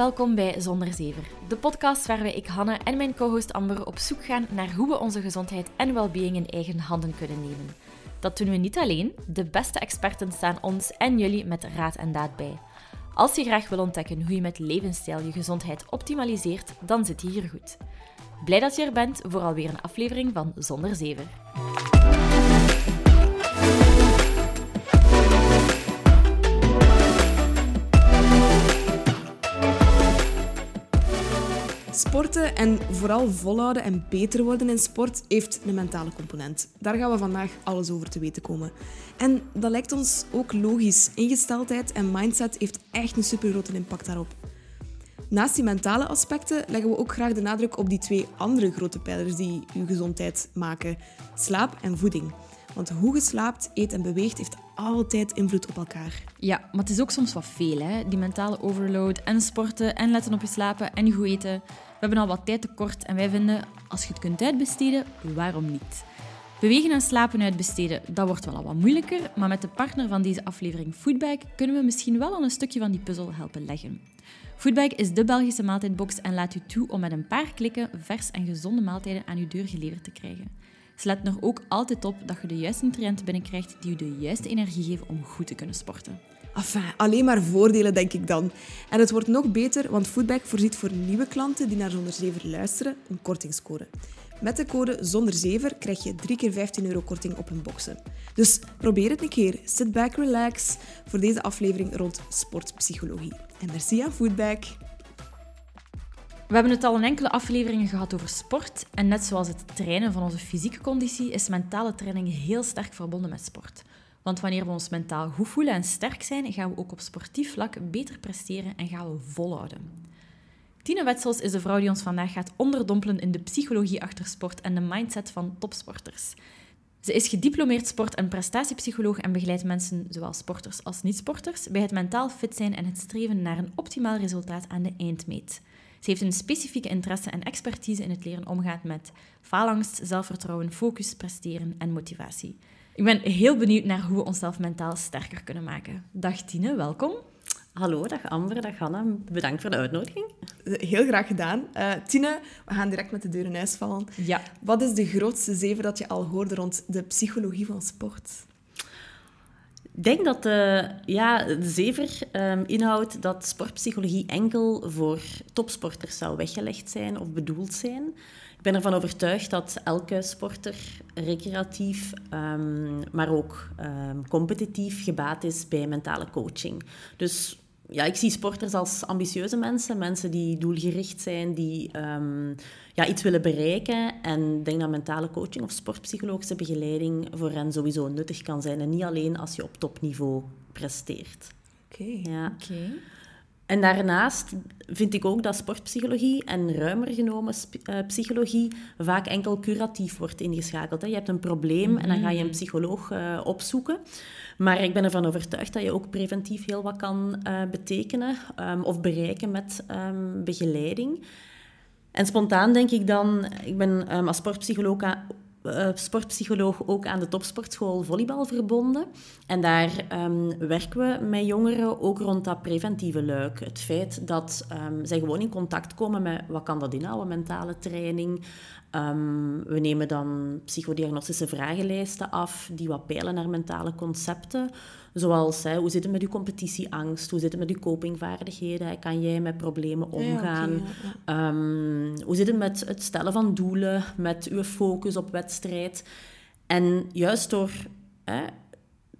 Welkom bij Zonder Zever, de podcast waarbij ik, Hanne en mijn co-host Amber op zoek gaan naar hoe we onze gezondheid en well-being in eigen handen kunnen nemen. Dat doen we niet alleen, de beste experten staan ons en jullie met raad en daad bij. Als je graag wil ontdekken hoe je met levensstijl je gezondheid optimaliseert, dan zit je hier goed. Blij dat je er bent voor alweer een aflevering van Zonder Zever. Sporten en vooral volhouden en beter worden in sport heeft een mentale component. Daar gaan we vandaag alles over te weten komen. En dat lijkt ons ook logisch. Ingesteldheid en mindset heeft echt een supergrote impact daarop. Naast die mentale aspecten leggen we ook graag de nadruk op die twee andere grote pijlers die uw gezondheid maken: slaap en voeding. Want hoe je slaapt, eet en beweegt heeft altijd invloed op elkaar. Ja, maar het is ook soms wat veel, hè? Die mentale overload en sporten en letten op je slapen en goed eten. We hebben al wat tijd tekort en wij vinden, als je het kunt uitbesteden, waarom niet? Bewegen en slapen uitbesteden, dat wordt wel al wat moeilijker, maar met de partner van deze aflevering Foodbag kunnen we misschien wel al een stukje van die puzzel helpen leggen. Foodbag is de Belgische maaltijdbox en laat u toe om met een paar klikken vers en gezonde maaltijden aan uw deur geleverd te krijgen. Ze letten er ook altijd op dat je de juiste nutriënten binnenkrijgt die u de juiste energie geven om goed te kunnen sporten. Enfin, alleen maar voordelen, denk ik dan. En het wordt nog beter, want Foodbag voorziet voor nieuwe klanten die naar Zonder Zever luisteren een kortingscode. Met de code Zonder Zever krijg je 3 keer 15 euro korting op een boxen. Dus probeer het een keer. Sit back, relax voor deze aflevering rond sportpsychologie. En merci aan Foodbag. We hebben het al in enkele afleveringen gehad over sport. En net zoals het trainen van onze fysieke conditie, is mentale training heel sterk verbonden met sport. Want wanneer we ons mentaal goed voelen en sterk zijn, gaan we ook op sportief vlak beter presteren en gaan we volhouden. Tine Wetsels is de vrouw die ons vandaag gaat onderdompelen in de psychologie achter sport en de mindset van topsporters. Ze is gediplomeerd sport- en prestatiepsycholoog en begeleidt mensen, zowel sporters als niet-sporters, bij het mentaal fit zijn en het streven naar een optimaal resultaat aan de eindmeet. Ze heeft een specifieke interesse en expertise in het leren omgaan met faalangst, zelfvertrouwen, focus, presteren en motivatie. Ik ben heel benieuwd naar hoe we onszelf mentaal sterker kunnen maken. Dag Tine, welkom. Hallo, dag Amber, dag Hanna. Bedankt voor de uitnodiging. Heel graag gedaan. Uh, Tine, we gaan direct met de deur in huis vallen. Ja. Wat is de grootste zeven dat je al hoorde rond de psychologie van sport? Ik denk dat de, ja, de zever um, inhoudt dat sportpsychologie enkel voor topsporters zou weggelegd zijn of bedoeld zijn. Ik ben ervan overtuigd dat elke sporter recreatief, um, maar ook um, competitief gebaat is bij mentale coaching. Dus ja, ik zie sporters als ambitieuze mensen, mensen die doelgericht zijn, die um, ja, iets willen bereiken. En ik denk dat mentale coaching of sportpsychologische begeleiding voor hen sowieso nuttig kan zijn. En niet alleen als je op topniveau presteert. Oké. Ja. Oké. En daarnaast vind ik ook dat sportpsychologie en ruimer genomen uh, psychologie vaak enkel curatief wordt ingeschakeld. Hè. Je hebt een probleem en dan ga je een psycholoog uh, opzoeken. Maar ik ben ervan overtuigd dat je ook preventief heel wat kan uh, betekenen um, of bereiken met um, begeleiding. En spontaan denk ik dan, ik ben um, als sportpsycholoog uh, sportpsycholoog ook aan de topsportschool volleybal verbonden. En daar um, werken we met jongeren ook rond dat preventieve luik. Het feit dat um, zij gewoon in contact komen met wat kan dat inhouden, mentale training. Um, we nemen dan psychodiagnostische vragenlijsten af die wat peilen naar mentale concepten. Zoals, hè, hoe zit het met je competitieangst? Hoe zit het met je copingvaardigheden? Kan jij met problemen omgaan? Ja, okay, ja, um, hoe zit het met het stellen van doelen? Met uw focus op wedstrijd? En juist door... Hè,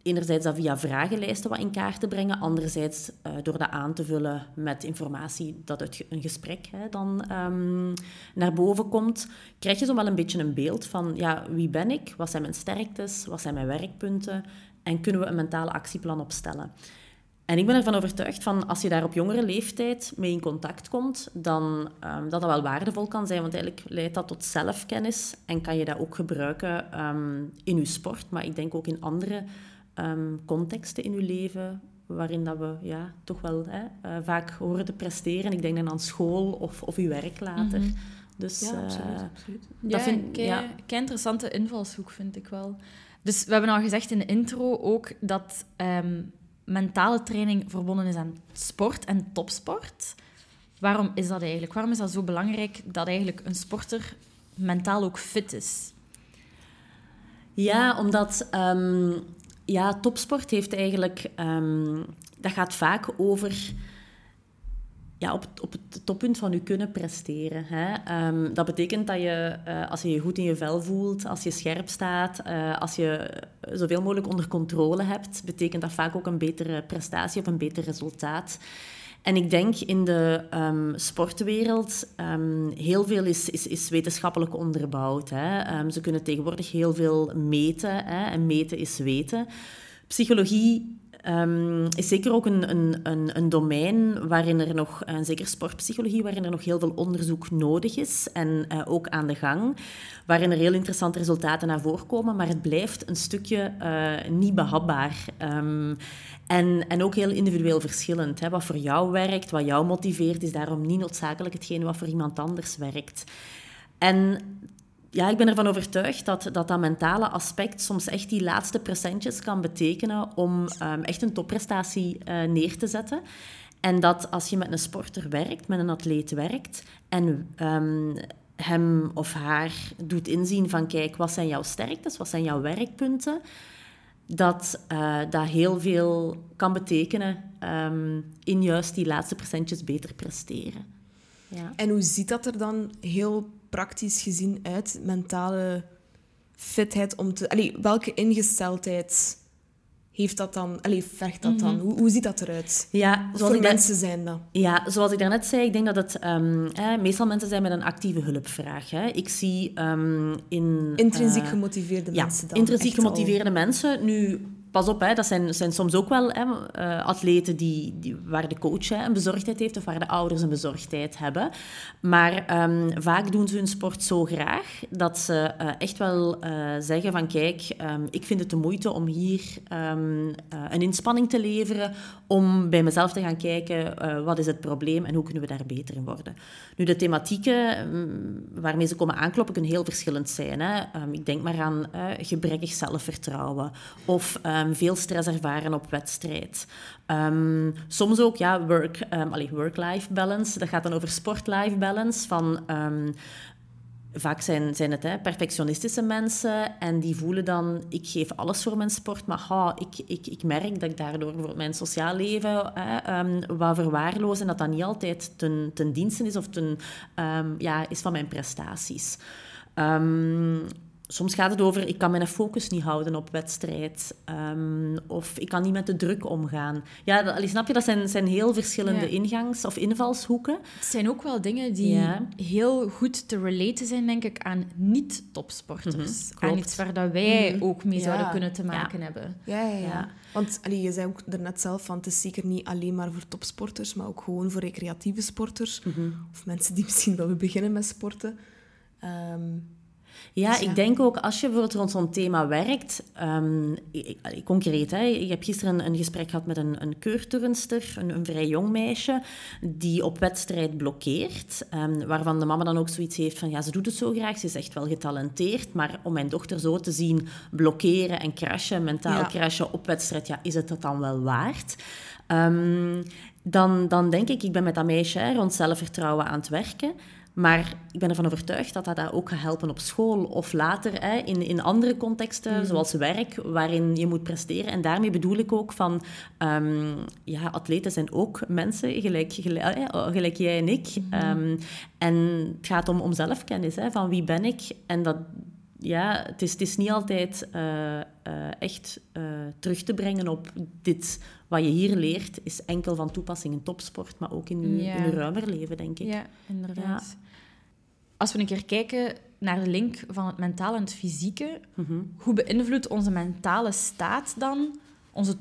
enerzijds dat via vragenlijsten wat in kaart te brengen, anderzijds uh, door dat aan te vullen met informatie dat uit een gesprek hè, dan um, naar boven komt, krijg je zo wel een beetje een beeld van ja, wie ben ik, wat zijn mijn sterktes, wat zijn mijn werkpunten en kunnen we een mentale actieplan opstellen. En ik ben ervan overtuigd van als je daar op jongere leeftijd mee in contact komt, dan um, dat dat wel waardevol kan zijn. Want eigenlijk leidt dat tot zelfkennis en kan je dat ook gebruiken um, in je sport, maar ik denk ook in andere um, contexten in uw leven waarin dat we ja, toch wel hè, uh, vaak horen te presteren. Ik denk dan aan school of, of uw werk later. Mhm. Dus, Ja, uh, absoluut. absoluut. Ja, dat vind, kei, ja. kei interessante invalshoek vind ik wel. Dus we hebben al gezegd in de intro ook dat ehm, mentale training verbonden is aan sport en topsport. Waarom is dat eigenlijk? Waarom is dat zo belangrijk dat eigenlijk een sporter mentaal ook fit is? Ja, omdat um, ja, topsport heeft eigenlijk... Um, dat gaat vaak over ja, op, op het toppunt van je kunnen presteren. Hè. Um, dat betekent dat je, uh, als je je goed in je vel voelt, als je scherp staat, uh, als je zoveel mogelijk onder controle hebt, betekent dat vaak ook een betere prestatie of een beter resultaat. En ik denk in de um, sportwereld, um, heel veel is, is, is wetenschappelijk onderbouwd. Hè. Um, ze kunnen tegenwoordig heel veel meten hè, en meten is weten. Psychologie Um, is zeker ook een, een, een, een, domein waarin er nog, zeker sportpsychologie, waarin er nog heel veel onderzoek nodig is en uh, ook aan de gang, waarin er heel interessante resultaten naar voren komen, maar het blijft een stukje uh, niet behapbaar. Um, en, en ook heel individueel verschillend. Hè. Wat voor jou werkt, wat jou motiveert, is daarom niet noodzakelijk hetgene wat voor iemand anders werkt. En ja, ik ben ervan overtuigd dat, dat dat mentale aspect soms echt die laatste procentjes kan betekenen om um, echt een topprestatie uh, neer te zetten. En dat als je met een sporter werkt, met een atleet werkt en um, hem of haar doet inzien van kijk, wat zijn jouw sterktes, wat zijn jouw werkpunten, dat uh, dat heel veel kan betekenen um, in juist die laatste procentjes beter presteren. Ja. En hoe ziet dat er dan heel praktisch gezien uit? Mentale fitheid om te... Allee, welke ingesteldheid heeft dat dan, allee, vergt dat dan? Mhm. Hoe, hoe ziet dat eruit? Ja, zoals voor mensen zijn dat? Ja, zoals ik daarnet zei, ik denk dat het... Um, meestal mensen zijn met een actieve hulpvraag. Hè. Ik zie um, in... Intrinsiek uh, gemotiveerde ja, mensen dan? intrinsiek gemotiveerde al... mensen. Nu, pas op, hè, dat zijn, zijn soms ook wel hè, uh, atleten die, die, waar de coach hè, een bezorgdheid heeft of waar de ouders een bezorgdheid hebben. Maar um, vaak doen ze hun sport zo graag dat ze uh, echt wel uh, zeggen van kijk, um, ik vind het de moeite om hier um, een inspanning te leveren om bij mezelf te gaan kijken wat is het probleem en hoe kunnen we daar beter in worden. Nu, de thematieken waarmee ze komen aankloppen kunnen heel verschillend zijn. Hè. ik denk maar aan gebrekkig zelfvertrouwen of um, veel stress ervaren op wedstrijd. Um, soms ook ja, work, um, work-life balance. Dat gaat dan over sport-life balance. Van, vaak zijn, zijn het perfectionistische mensen en die voelen dan, ik geef alles voor mijn sport, maar ha, ik, ik, ik merk dat ik daardoor voor mijn sociaal leven hè, wat verwaarloos en dat dat niet altijd ten, ten dienste is of ten, ja, is van mijn prestaties. Um, soms gaat het over, ik kan mijn focus niet houden op wedstrijd. Um, of ik kan niet met de druk omgaan. Ja, dat, snap je, dat zijn, zijn heel verschillende ingangs- of invalshoeken. Het zijn ook wel dingen die ja. heel goed te relaten zijn, denk ik, aan niet-topsporters. Mm -hmm, aan iets waar dat wij mm ook mee ja. zouden kunnen te maken hebben. Ja, ja, ja. Want allee, je zei ook er net zelf van, het is zeker niet alleen maar voor topsporters, maar ook gewoon voor recreatieve sporters. Mm -hmm. Of mensen die misschien willen beginnen met sporten. Um, ja, dus ik denk ook als je bijvoorbeeld rond zo'n thema werkt, um, concreet, hè, ik heb gisteren een, een gesprek gehad met een, een keurturnster, een, een, vrij jong meisje, die op wedstrijd blokkeert, um, waarvan de mama dan ook zoiets heeft van, ja, ze doet het zo graag, ze is echt wel getalenteerd, maar om mijn dochter zo te zien blokkeren en crashen, mentaal ja. crashen op wedstrijd, ja, is het dat dan wel waard? Um, dan, dan denk ik, ik ben met dat meisje hè, rond zelfvertrouwen aan het werken. Maar ik ben ervan overtuigd dat dat ook gaat helpen op school of later hè, in, in andere contexten, mm. zoals werk, waarin je moet presteren. En daarmee bedoel ik ook van, um, ja, atleten zijn ook mensen, gelijk, gelijk, gelijk jij en ik. Mm. Um, en het gaat om, om zelfkennis, hè, van wie ben ik? En dat, ja, het is, het is niet altijd uh, uh, echt uh, terug te brengen op dit. Wat je hier leert, is enkel van toepassing in topsport, maar ook in je, ja. in je ruimer leven, denk ik. Ja, inderdaad. Ja. Als we een keer kijken naar de link van het mentale en het fysieke, mm -hmm. hoe beïnvloedt onze mentale staat dan onze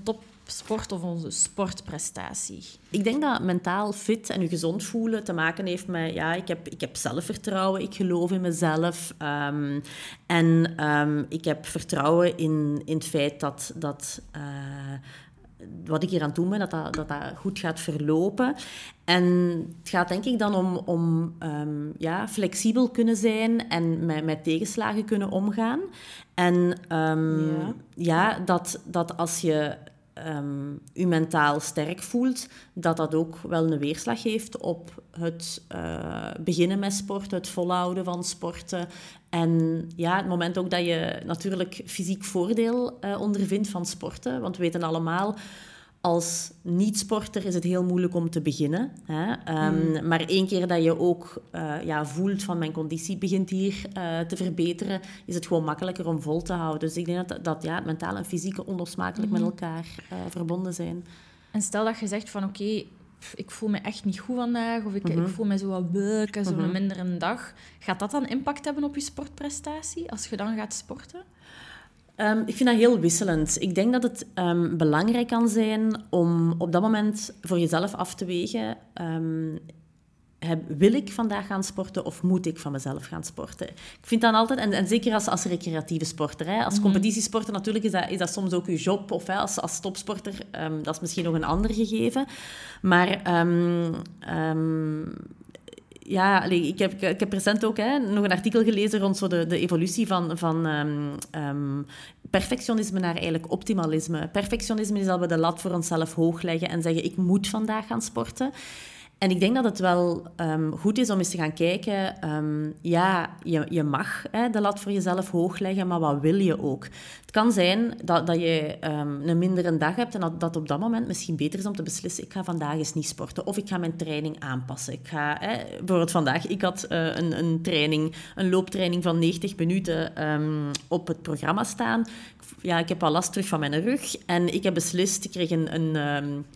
topsport of onze sportprestatie? Ik denk dat mentaal fit en je gezond voelen te maken heeft met, ja, ik heb, ik heb zelfvertrouwen, ik geloof in mezelf. Um, en um, ik heb vertrouwen in, in het feit dat, dat uh, wat ik hier aan het doen ben, dat dat, dat dat goed gaat verlopen. En het gaat denk ik dan om, om um, ja, flexibel kunnen zijn en met, met tegenslagen kunnen omgaan. En um, ja. ja, dat, dat als je ehm, je mentaal sterk voelt, dat dat ook wel een weerslag heeft op het eh, beginnen met sport, het volhouden van sporten. En ja, het moment ook dat je natuurlijk fysiek voordeel uh, ondervindt van sporten. Want we weten allemaal, als niet-sporter is het heel moeilijk om te beginnen. Hè? Ehm, mm. Maar één keer dat je ook uh, ja, voelt van mijn conditie begint hier uh, te verbeteren, is het gewoon makkelijker om vol te houden. Dus ik denk dat, dat ja, het mentale en fysieke onlosmakelijk met mhm. elkaar uh, verbonden zijn. En stel dat je zegt van oké, ik voel me echt niet goed vandaag, of ik, ik mhm. voel me zo wat beuk en zo'n mm -hmm. mindere dag. Gaat dat dan impact hebben op je sportprestatie als je dan gaat sporten? Um, ik vind dat heel wisselend. Ik denk dat het um, belangrijk kan zijn om op dat moment voor jezelf af te wegen. Um, heb, wil ik vandaag gaan sporten of moet ik van mezelf gaan sporten? Ik vind dan altijd, en, en zeker als, als recreatieve sporter, hè, als mm competitiesporter natuurlijk is dat, is dat soms ook je job, of hè, als, als topsporter, dat is misschien nog een ander gegeven. Maar ja, ik, heb, ik heb recent ook hè, nog een artikel gelezen rond zo de, de evolutie van, van um, perfectionisme naar eigenlijk optimalisme. Perfectionisme is dat we de lat voor onszelf hoog leggen en zeggen: ik moet vandaag gaan sporten. En ik denk dat het wel um, goed is om eens te gaan kijken. Um, ja, je, je mag hè, de lat voor jezelf hoog leggen, maar wat wil je ook? Het kan zijn dat, dat je um, een mindere dag hebt en dat, dat op dat moment misschien beter is om te beslissen: ik ga vandaag eens niet sporten of ik ga mijn training aanpassen. Ik ga, hè, bijvoorbeeld vandaag, ik had uh, een, een training, een looptraining van 90 minuten op het programma staan ja, ik heb al last terug van mijn rug. En ik heb beslist, ik kreeg een, een,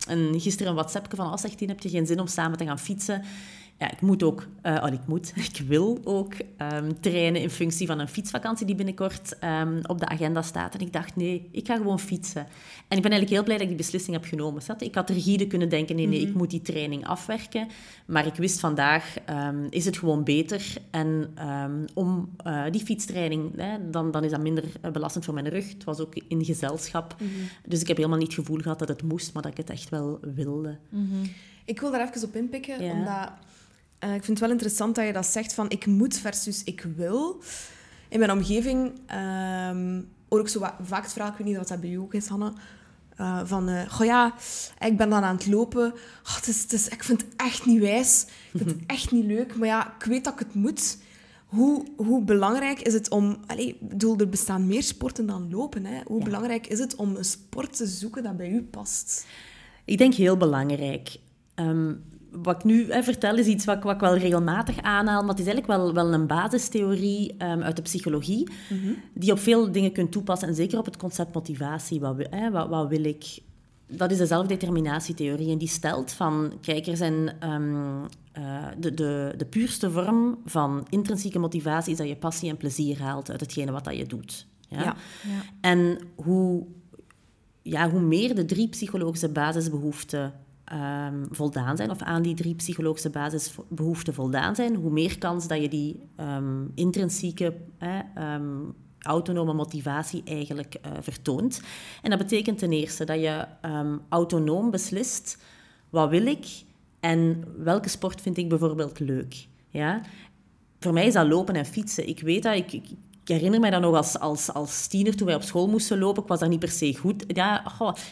een, gisteren een WhatsApp van, oh, heb je geen zin om samen te gaan fietsen? Ja, ik moet ook, uh, oh, ik moet, ik wil ook um, trainen in functie van een fietsvakantie die binnenkort um, op de agenda staat. En ik dacht, nee, ik ga gewoon fietsen. En ik ben eigenlijk heel blij dat ik die beslissing heb genomen. Ik had rigide kunnen denken, nee, nee, ik mhm. moet die training afwerken. Maar ik wist vandaag, um, is het gewoon beter. En om uh, die fietstraining, hè, dan, dan is dat minder uh, belastend voor mijn rug. Het was ook in gezelschap. Mhm. Dus ik heb helemaal niet het gevoel gehad dat het moest, maar dat ik het echt wel wilde. Mhm. Ik wil daar even op inpikken, omdat uh, ik vind het wel interessant dat je dat zegt van ik moet versus ik wil. In mijn omgeving um, hoor ik zo vaak het verhaal, ik weet niet wat dat bij jou ook is, Hanne, uh, van, uh, goh ja, ik ben dan aan het lopen. Oh, het is, het is, ik vind het echt niet wijs. Ik vind het echt niet leuk. Maar ja, ik weet dat ik het moet. Hoe, hoe belangrijk is het om... Allez, bedoel, er bestaan meer sporten dan lopen. Hè? Hoe belangrijk is het om een sport te zoeken dat bij u past? Ik denk heel belangrijk. Um, wat ik nu vertel is iets wat, wat, ik wel regelmatig aanhaal, maar het is eigenlijk wel, wel een basistheorie um, uit de psychologie, mm -hmm. die op veel dingen kunt toepassen, en zeker op het concept motivatie. Wat, hè, wat, wat wil ik? Dat is de zelfdeterminatietheorie, en die stelt van, kijk, er zijn... Um, uh, de, de, de puurste vorm van intrinsieke motivatie is dat je passie en plezier haalt uit hetgene wat dat je doet. Ja? ja. ja. En hoe, ja, hoe meer de drie psychologische basisbehoeften um, voldaan zijn, of aan die drie psychologische basisbehoeften voldaan zijn, hoe meer kans dat je die um, intrinsieke, um, autonome motivatie eigenlijk uh, vertoont. En dat betekent ten eerste dat je autonoom beslist, wat wil ik en welke sport vind ik bijvoorbeeld leuk. Ja? Voor mij is dat lopen en fietsen. Ik weet dat, ik, ik ik herinner mij dan nog als, als, als tiener, toen wij op school moesten lopen, ik was daar niet per se goed. Ja,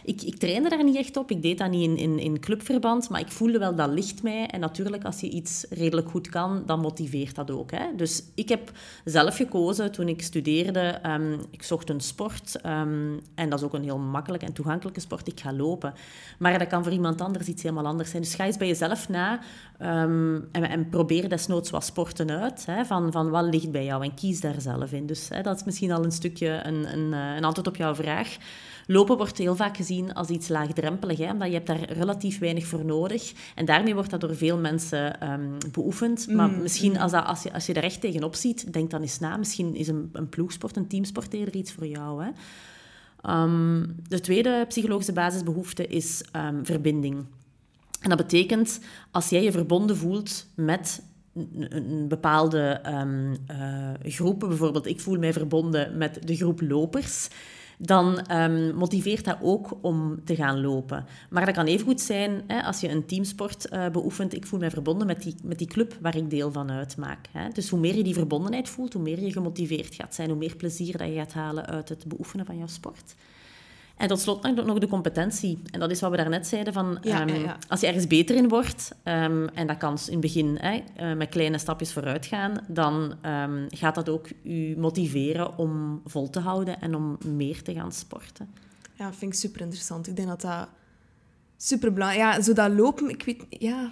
ik, ik trainde daar niet echt op, ik deed dat niet in, in, in clubverband, maar ik voelde wel, dat ligt mij. En natuurlijk, als je iets redelijk goed kan, dan motiveert dat ook. Hè? Dus ik heb zelf gekozen, toen ik studeerde, um, ik zocht een sport, um, en dat is ook een heel makkelijke en toegankelijke sport, ik ga lopen. Maar dat kan voor iemand anders iets helemaal anders zijn. Dus ga eens bij jezelf na um, en, en probeer desnoods wat sporten uit, hè, van, van wat ligt bij jou, en kies daar zelf in. Dus hè, dat is misschien al een stukje een, een, eh, een, antwoord op jouw vraag. Lopen wordt heel vaak gezien als iets laagdrempelig, hè, omdat je hebt daar relatief weinig voor nodig. En daarmee wordt dat door veel mensen um, beoefend. Maar mm, misschien mm. als, dat, als, je, als je er echt tegenop ziet, denk dan eens na. Misschien is een, een ploegsport, een teamsport eerder iets voor jou. Hè. Um, de tweede psychologische basisbehoefte is um, verbinding. En dat betekent, als jij je verbonden voelt met een bepaalde um, groepen, bijvoorbeeld ik voel mij verbonden met de groep lopers, dan um, motiveert dat ook om te gaan lopen. Maar dat kan even goed zijn hè, als je een teamsport uh, beoefent. Ik voel mij verbonden met die, met die club waar ik deel van uitmaak. Hè. Dus hoe meer je die verbondenheid voelt, hoe meer je gemotiveerd gaat zijn, hoe meer plezier dat je gaat halen uit het beoefenen van jouw sport. En tot slot nog de competentie. En dat is wat we daarnet zeiden, van, Ja, ehm, ja, ja. als je ergens beter in wordt, ehm, en dat kan in het begin hè, eh, met kleine stapjes vooruit gaan, dan ehm, gaat dat ook je motiveren om vol te houden en om meer te gaan sporten. Ja, vind ik super interessant. Ik denk dat dat super belangrijk Ja, zo dat lopen, ik weet ja.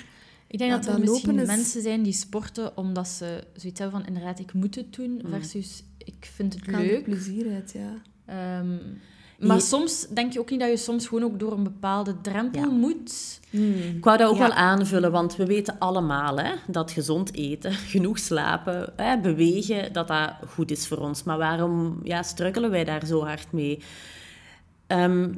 Ik denk Ja, dat er misschien is- mensen zijn die sporten omdat ze zoiets hebben van inderdaad, ik moet het doen, versus ik vind het leuk. plezier uit, ja. Ehm, maar Je- soms denk je ook niet dat je soms gewoon ook door een bepaalde drempel Ja. moet. Ik wou dat ook Ja. wel aanvullen, want we weten allemaal hè, dat gezond eten, genoeg slapen, hè, bewegen, dat dat goed is voor ons. Maar waarom ja, struikelen wij daar zo hard mee? Ehm,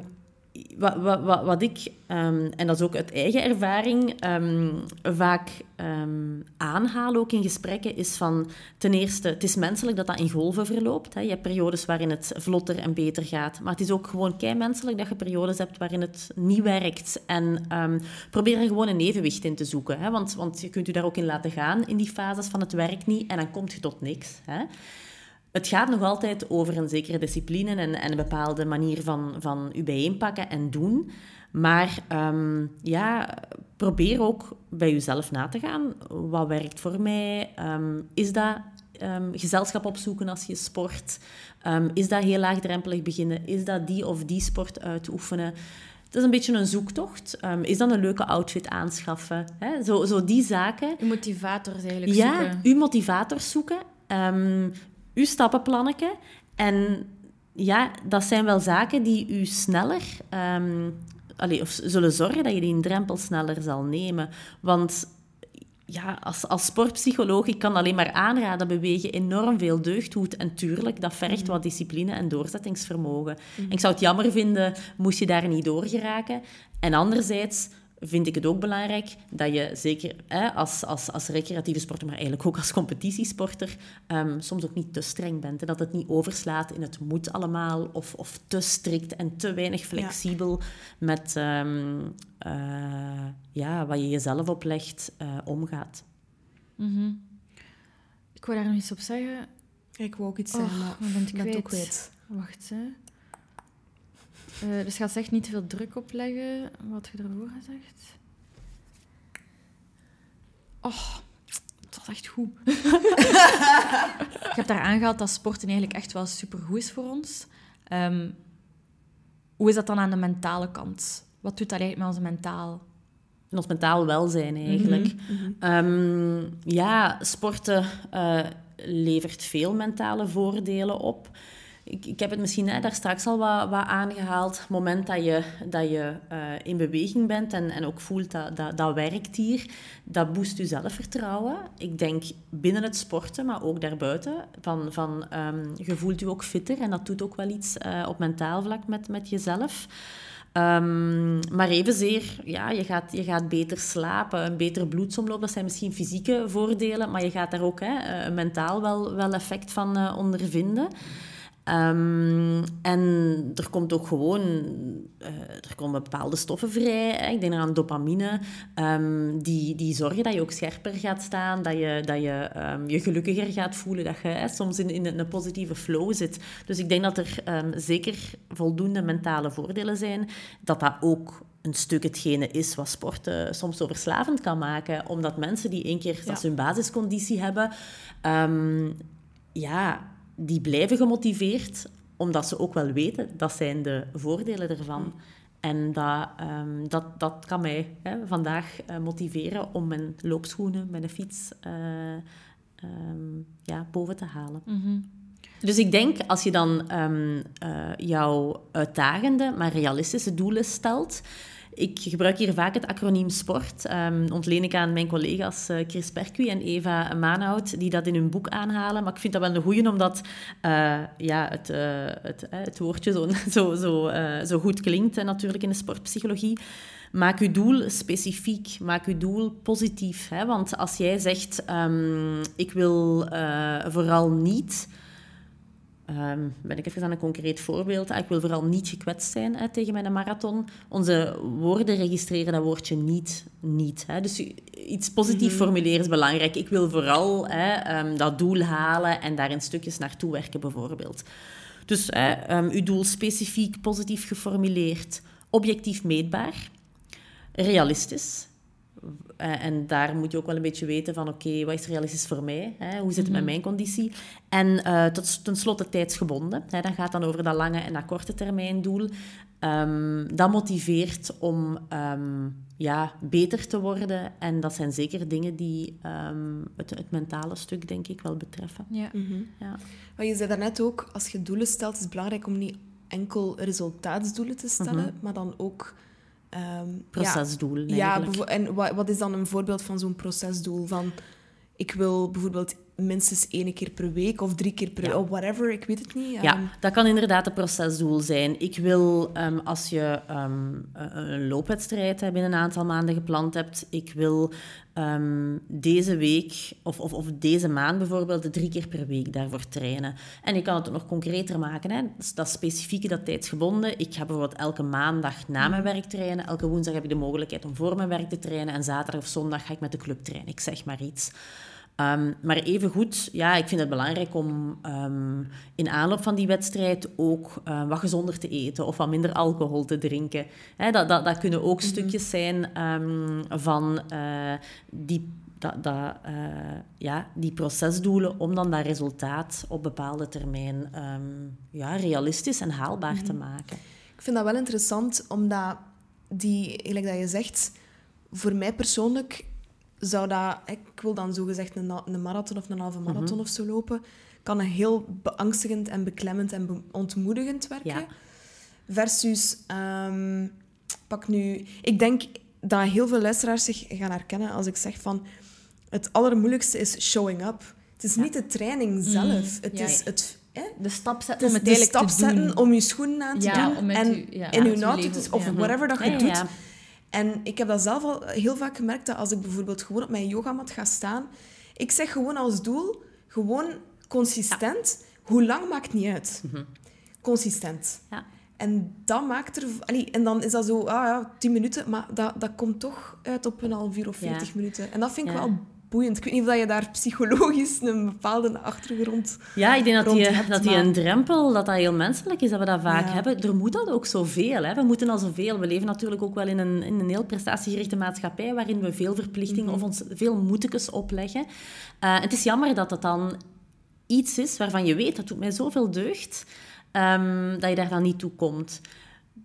wat, wat, wat, ik, ehm, en dat is ook uit eigen ervaring, ehm, vaak ehm, aanhaal ook in gesprekken, is van ten eerste, het is menselijk dat dat in golven verloopt. Hè. Je hebt periodes waarin het vlotter en beter gaat, maar het is ook gewoon kei menselijk dat je periodes hebt waarin het niet werkt. En probeer er gewoon een evenwicht in te zoeken, hè. Want, want je kunt je daar ook in laten gaan in die fases van het werkt niet en dan komt je tot niks. Hè. Het gaat nog altijd over een zekere discipline en, en een bepaalde manier van, van u bijeenpakken en doen. Maar ehm, ja, probeer ook bij jezelf na te gaan. Wat werkt voor mij? Ehm, is dat ehm, gezelschap opzoeken als je sport? Is dat heel laagdrempelig beginnen? Is dat die of die sport uitoefenen? Het is een beetje een zoektocht. Is dan een leuke outfit aanschaffen? Hè? Zo, zo die zaken. Je motivators eigenlijk Ja, zoeken. uw motivator zoeken, uw stappenplannetje. En ja, dat zijn wel zaken die u sneller, allee, of zullen zorgen dat je die drempel sneller zal nemen. Want ja, als, als sportpsycholoog, ik kan alleen maar aanraden, bewegen enorm veel deugd doet. En tuurlijk, dat vergt wat discipline en doorzettingsvermogen. En ik zou het jammer vinden, moest je daar niet door geraken. En anderzijds vind ik het ook belangrijk dat je zeker hè, als, als, als recreatieve sporter, maar eigenlijk ook als competitiesporter, ehm, soms ook niet te streng bent. En dat het niet overslaat in het moet allemaal, of, of te strikt en te weinig flexibel met ehm, eh, ja, wat je jezelf oplegt, eh, omgaat. Mhm. Ik wou daar nog iets op zeggen. Ik wou ook iets zeggen, maar ben ik ben het ook. Wacht, hè. Eh, dus gaat echt niet te veel druk opleggen. Wat je ervoor gezegd? Oh, het was echt goed. ik heb daar aangehaald dat sporten eigenlijk echt wel supergoed is voor ons. Ehm, hoe is dat dan aan de mentale kant? Wat doet dat eigenlijk met onze mentaal? En ons mentaal welzijn eigenlijk. Ehm, ja, sporten eh, levert veel mentale voordelen op. Ik, ik heb het misschien daar straks al wat, wat aangehaald. Het moment dat je, dat je eh, in beweging bent en, en ook voelt dat, dat dat werkt hier, dat boost je zelfvertrouwen. Ik denk binnen het sporten, maar ook daarbuiten. Van, van, ehm, je voelt je ook fitter en dat doet ook wel iets eh, op mentaal vlak met, met jezelf. Ehm, maar evenzeer, ja, je gaat, je gaat beter slapen, een beter bloedsomloop. Dat zijn misschien fysieke voordelen, maar je gaat daar ook hè, eh, mentaal wel, wel effect van eh, ondervinden. Ehm, en er komt ook gewoon eh, er komen bepaalde stoffen vrij. Hè. Ik denk aan dopamine, ehm, die, die zorgen dat je ook scherper gaat staan, dat je dat je, ehm, je gelukkiger gaat voelen, dat je hè, soms in, in een positieve flow zit. Dus ik denk dat er zeker voldoende mentale voordelen zijn, dat dat ook een stuk hetgene is wat sport eh, soms zo verslavend kan maken. Omdat mensen die één keer, als ze hun basisconditie hebben, ja, die blijven gemotiveerd, omdat ze ook wel weten, dat zijn de voordelen ervan. En dat, ehm, dat, dat kan mij hè, vandaag eh, motiveren om mijn loopschoenen, mijn fiets eh, ehm, ja, boven te halen. Dus ik denk, als je dan ehm, eh, jouw uitdagende, maar realistische doelen stelt... Ik gebruik hier vaak het acroniem SPORT. Ehm ontleen ik aan mijn collega's eh, Chris Perqui en Eva Maanhout, die dat in hun boek aanhalen. Maar ik vind dat wel een goeie, omdat eh, ja, het, eh, het, het woordje zo, zo, zo, zo goed klinkt eh, natuurlijk in de sportpsychologie. Maak uw doel specifiek, maak uw doel positief. Hè? Want als jij zegt, ehm, ik wil vooral niet... Ehm, ben ik even aan een concreet voorbeeld. Ah, ik wil vooral niet gekwetst zijn hè, tegen mijn marathon. Onze woorden registreren dat woordje niet. niet hè. Dus iets positief formuleren is belangrijk. Ik wil vooral hè, ehm, dat doel halen en daar in stukjes naartoe werken, bijvoorbeeld. Dus hè, um, uw doel specifiek, positief geformuleerd, objectief meetbaar, realistisch. Uh, en daar moet je ook wel een beetje weten van, oké, wat is realistisch voor mij? Hè? Hoe zit het met mhm. mijn conditie? En uh, tot, tenslotte tijdsgebonden. Hè? Dat gaat dan over dat lange en dat korte termijn doel. Um, dat motiveert om um, ja, beter te worden. En dat zijn zeker dingen die um, het, het, mentale stuk, denk ik, wel betreffen. Ja. Mm -hmm. ja. Maar je zei daarnet ook, als je doelen stelt, is het belangrijk om niet enkel resultaatsdoelen te stellen, mm -hmm. maar dan ook Um, procesdoel. Ja, ja en wat, wat, is dan een voorbeeld van zo'n procesdoel? Van ik wil bijvoorbeeld minstens één keer per week of drie keer per ja. of whatever, ik weet het niet. Ja, ehm, dat kan inderdaad een procesdoel zijn. Ik wil, um, als je um, een loopwedstrijd binnen een aantal maanden gepland hebt, ik wil deze week of, of, of, deze maand bijvoorbeeld drie keer per week daarvoor trainen. En je kan het nog concreter maken. Hè? Dat is specifieke, dat tijdsgebonden. Ik ga bijvoorbeeld elke maandag na mijn werk trainen. Elke woensdag heb ik de mogelijkheid om voor mijn werk te trainen. En zaterdag of zondag ga ik met de club trainen. Ik zeg maar iets. Um, maar evengoed, ja, ik vind het belangrijk om um, in aanloop van die wedstrijd ook uh, wat gezonder te eten of wat minder alcohol te drinken. Dat, dat, dat kunnen ook mm -hmm. stukjes zijn um, van uh, die, dat, dat, uh, ja, die procesdoelen om dan dat resultaat op bepaalde termijn ja, realistisch en haalbaar mm -hmm. te maken. Ik vind dat wel interessant, omdat die, gelijk dat je zegt, voor mij persoonlijk zou dat, ik wil dan zogezegd een, een marathon of een halve mhm. marathon of zo lopen, kan een heel beangstigend en beklemmend en ontmoedigend werken. Versus, um, pak nu, ik denk dat heel veel luisteraars zich gaan herkennen als ik zeg van het allermoeilijkste is showing up. Het is niet de training zelf, mhm. het is het de stap zetten om het de stap zetten om je schoenen aan te doen en in je auto of whatever dat je doet. En ik heb dat zelf al heel vaak gemerkt, dat als ik bijvoorbeeld gewoon op mijn yogamat ga staan, ik zeg gewoon als doel, gewoon consistent. Hoe lang maakt niet uit. Mhm. Consistent. Ja. En dat maakt er... Allee, en dan is dat zo, ah ja, tien minuten, maar dat, dat komt toch uit op een half uur of veertig minuten. En dat vind ik wel boeiend. Ik weet niet of je daar psychologisch een bepaalde achtergrond Ja, ik denk dat die, dat die een drempel, dat dat heel menselijk is, dat we dat vaak hebben. Er moet dat ook zoveel. Hè. We moeten al zoveel. We leven natuurlijk ook wel in een, in een heel prestatiegerichte maatschappij, waarin we veel verplichtingen mhm. of ons veel moetekes opleggen. Uh, het is jammer dat dat dan iets is waarvan je weet, dat doet mij zoveel deugd, um, dat je daar dan niet toe komt.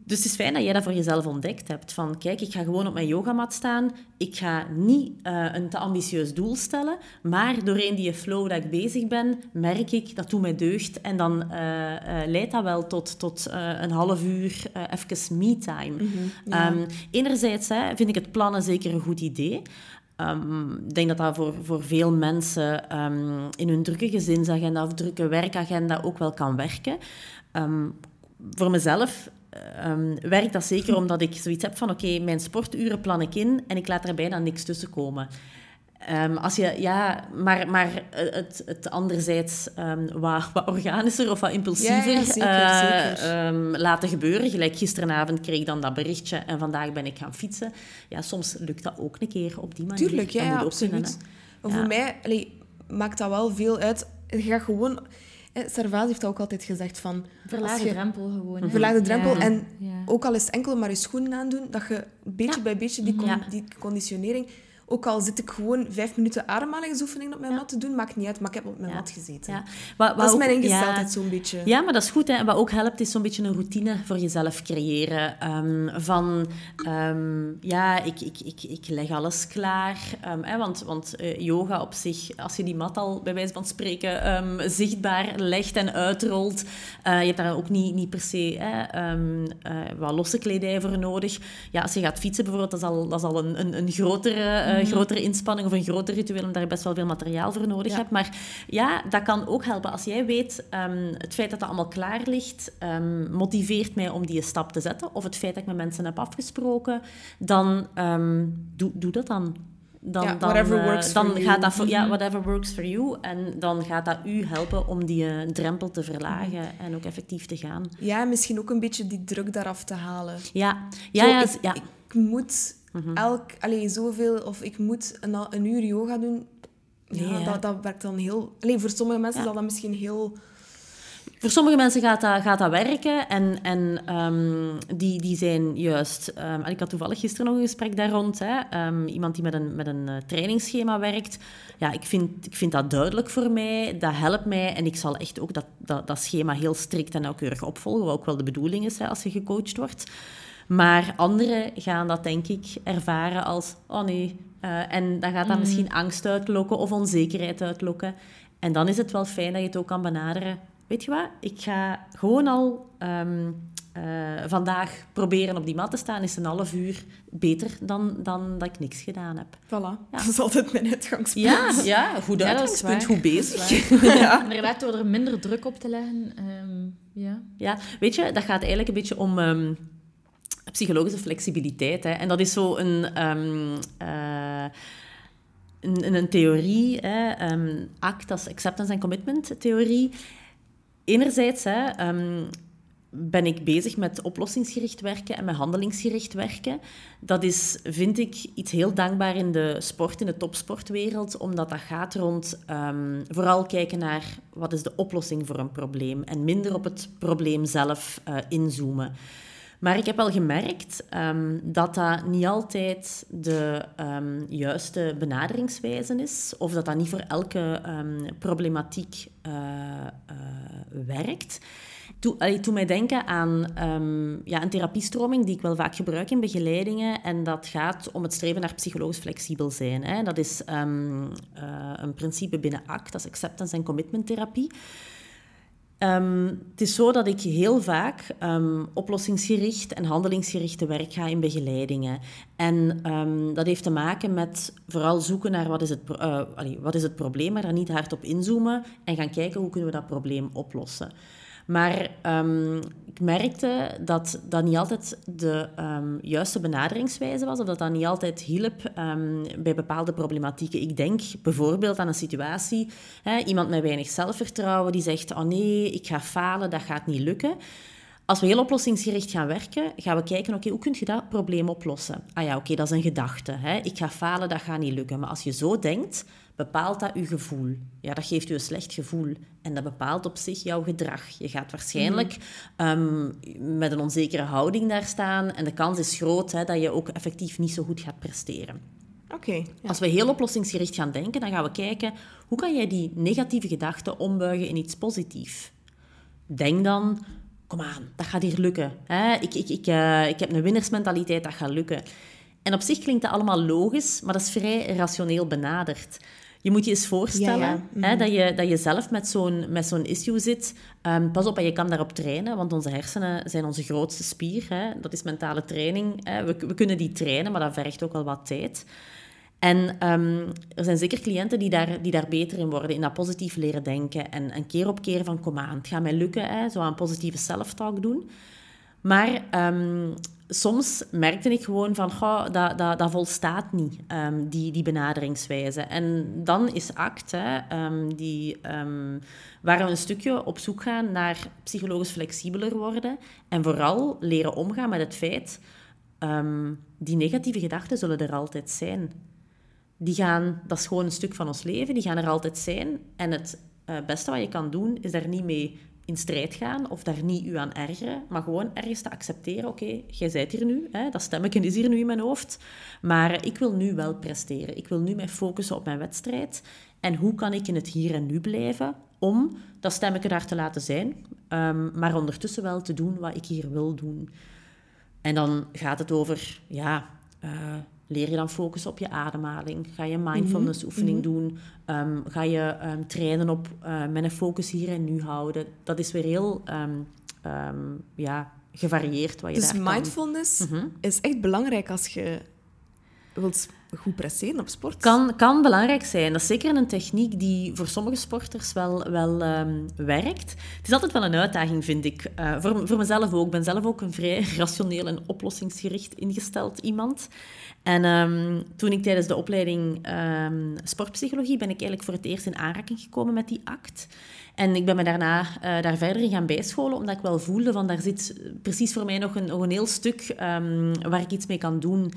Dus het is fijn dat jij dat voor jezelf ontdekt hebt. Van kijk, ik ga gewoon op mijn yogamat staan. Ik ga niet uh, een te ambitieus doel stellen. Maar doorheen die flow dat ik bezig ben, merk ik dat doet mij deugd. En dan uh, uh, leidt dat wel tot, tot een half uur even me-time. Mm -hmm, enerzijds hè, vind ik het plannen zeker een goed idee. Um, ik denk dat dat voor, voor veel mensen um, in hun drukke gezinsagenda of drukke werkagenda ook wel kan werken. Voor mezelf um, werkt dat zeker omdat ik zoiets heb van oké, mijn sporturen plan ik in en ik laat er bijna niks tussen komen. Um, als je, ja, maar, maar het, het anderzijds um, wat, wat organischer of wat impulsiever ja, zeker, uh, zeker. Um, laten gebeuren. Gelijk gisteravond kreeg ik dan dat berichtje en vandaag ben ik gaan fietsen. Ja, soms lukt dat ook een keer op die manier. Tuurlijk, ja, ja absoluut. Maar voor mij allee, maakt dat wel veel uit. Je gaat gewoon Servaas heeft ook altijd gezegd van... Verlaag de drempel gewoon. Verlaag de drempel. En ook al is het enkel maar je schoenen aandoen, dat je beetje bij beetje die, die conditionering ook al zit ik gewoon vijf minuten ademhalingsoefening op mijn mat te doen, maakt niet uit, maar ik heb op mijn mat gezeten. Ja. Wat, wat dat is mijn ingesteldheid zo'n beetje. Ja, maar dat is goed. Hè. Wat ook helpt, is zo'n beetje een routine voor jezelf creëren. Um, van, um, ja, ik, ik, ik, ik leg alles klaar. Um, hè, want want uh, yoga op zich, als je die mat al bij wijze van spreken zichtbaar legt en uitrolt, uh, je hebt daar ook niet, niet per se hè, uh, wat losse kledij voor nodig. Ja, als je gaat fietsen bijvoorbeeld, dat is al, dat is al een, een, een grotere een grotere inspanning of een groter ritueel, omdat je best wel veel materiaal voor nodig hebt. Maar ja, dat kan ook helpen. Als jij weet, um, het feit dat dat allemaal klaar ligt, um, motiveert mij om die stap te zetten. Of het feit dat ik met mensen heb afgesproken, dan um, doe, doe dat dan dan, ja, dan, whatever uh, works dan for gaat you. dat ja, whatever works for you. En dan gaat dat u helpen om die uh, drempel te verlagen mm. en ook effectief te gaan. Ja, misschien ook een beetje die druk daaraf te halen. Ja, ja, Zo, ja, ik, ja. Ik moet -hmm. elk, allee, zoveel, of ik moet een, een uur yoga doen, ja, Dat, dat werkt dan heel... Allee, voor sommige mensen zal dat misschien heel voor sommige mensen gaat dat, gaat dat werken en, en ehm, die, die zijn juist... Um, ik had toevallig gisteren nog een gesprek daar rond. Hè, um, iemand die met een, met een uh, trainingsschema werkt. Ja, ik vind, ik vind dat duidelijk voor mij. Dat helpt mij. En ik zal echt ook dat, dat, dat schema heel strikt en nauwkeurig opvolgen. Wat ook wel de bedoeling is hè, als je gecoacht wordt. Maar anderen gaan dat, denk ik, ervaren als... Oh nee. Uh, en dan gaat dat mm. misschien angst uitlokken of onzekerheid uitlokken. En dan is het wel fijn dat je het ook kan benaderen weet je wat, ik ga gewoon al um, uh, vandaag proberen op die mat te staan. Is een half uur beter dan, dan dat ik niks gedaan heb. Voilà, ja. dat is altijd mijn uitgangspunt. Ja, ja goed uitgangspunt, goed bezig. ja. Inderdaad, door er minder druk op te leggen. Um, ja. ja, weet je, dat gaat eigenlijk een beetje om... Um, psychologische flexibiliteit. Hè. En dat is zo een... Um, een, een, theorie, hè, is Acceptance and Commitment theorie enerzijds hè, um, ben ik bezig met oplossingsgericht werken en met handelingsgericht werken. Dat is, vind ik, iets heel dankbaar in de sport, in de topsportwereld, omdat dat gaat rond vooral kijken naar wat is de oplossing voor een probleem en minder op het probleem zelf uh, inzoomen. Maar ik heb wel gemerkt um, dat dat niet altijd de um, juiste benaderingswijze is, of dat dat niet voor elke um, problematiek uh, uh, werkt. Toen mij denken aan ja, een therapiestroming die ik wel vaak gebruik in begeleidingen. En dat gaat om het streven naar psychologisch flexibel zijn. Hè. Dat is uh, een principe binnen ACT, dat is acceptance en commitment therapie. Um, het is zo dat ik heel vaak um, oplossingsgericht en handelingsgerichte werk ga in begeleidingen. En um, dat heeft te maken met vooral zoeken naar wat is, het, uh, wat is het probleem, maar daar niet hard op inzoomen en gaan kijken hoe kunnen we dat probleem oplossen. Maar um, ik merkte dat dat niet altijd de um, juiste benaderingswijze was, of dat dat niet altijd hielp um, bij bepaalde problematieken. Ik denk bijvoorbeeld aan een situatie, hè, iemand met weinig zelfvertrouwen die zegt, oh nee, ik ga falen, dat gaat niet lukken. Als we heel oplossingsgericht gaan werken, gaan we kijken, oké, hoe kun je dat probleem oplossen? Ah ja, oké, dat is een gedachte. Hè? Ik ga falen, dat gaat niet lukken. Maar als je zo denkt, bepaalt dat je gevoel. Ja, dat geeft je een slecht gevoel. En dat bepaalt op zich jouw gedrag. Je gaat waarschijnlijk um, met een onzekere houding daar staan. En de kans is groot hè, dat je ook effectief niet zo goed gaat presteren. Oké. ja. Als we heel oplossingsgericht gaan denken, dan gaan we kijken... Hoe kan jij die negatieve gedachten ombuigen in iets positiefs? Denk dan kom aan, dat gaat hier lukken. Hè? Ik, ik, ik, uh, ik heb een winnersmentaliteit, dat gaat lukken. En op zich klinkt dat allemaal logisch, maar dat is vrij rationeel benaderd. Je moet je eens voorstellen ja, ja. Hè, mhm. dat, je, dat je zelf met zo'n, met zo'n issue zit. Um, pas op, en je kan daarop trainen, want onze hersenen zijn onze grootste spier. Hè. Dat is mentale training. Hè. We, we kunnen die trainen, maar dat vergt ook wel wat tijd. En um, er zijn zeker cliënten die daar, die daar beter in worden, in dat positief leren denken. En, en keer op keer van, kom aan, het gaat mij lukken, hè, zo aan positieve self-talk doen. Maar um, soms merkte ik gewoon van, goh, dat, dat, dat volstaat niet, um, die, die benaderingswijze. En dan is ACT, hè, die, waar we een stukje op zoek gaan naar psychologisch flexibeler worden. En vooral leren omgaan met het feit, die negatieve gedachten zullen er altijd zijn die gaan, dat is gewoon een stuk van ons leven, die gaan er altijd zijn. En het uh, beste wat je kan doen, is daar niet mee in strijd gaan of daar niet u aan ergeren, maar gewoon ergens te accepteren, oké, jij zijt hier nu, hè, dat stemmetje is hier nu in mijn hoofd, maar ik wil nu wel presteren. Ik wil nu mij focussen op mijn wedstrijd. En hoe kan ik in het hier en nu blijven om dat stemmetje daar te laten zijn, um, maar ondertussen wel te doen wat ik hier wil doen. En dan gaat het over, ja... Uh, leer je dan focussen op je ademhaling? Ga je mindfulness mhm, oefening mhm. doen? Um, ga je um, trainen op uh, met een focus hier en nu houden? Dat is weer heel um, ja, gevarieerd wat je dus daar mindfulness kan. Mhm. is echt belangrijk als je wilt goed presteren op sport. Kan, kan belangrijk zijn. Dat is zeker een techniek die voor sommige sporters wel, wel um, werkt. Het is altijd wel een uitdaging, vind ik. Uh, voor, voor mezelf ook. Ik ben zelf ook een vrij rationeel en oplossingsgericht ingesteld iemand. En um, toen ik tijdens de opleiding um, sportpsychologie ben ik eigenlijk voor het eerst in aanraking gekomen met die act. En ik ben me daarna uh, daar verder in gaan bijscholen, omdat ik wel voelde van daar zit precies voor mij nog een, nog een heel stuk waar ik iets mee kan doen.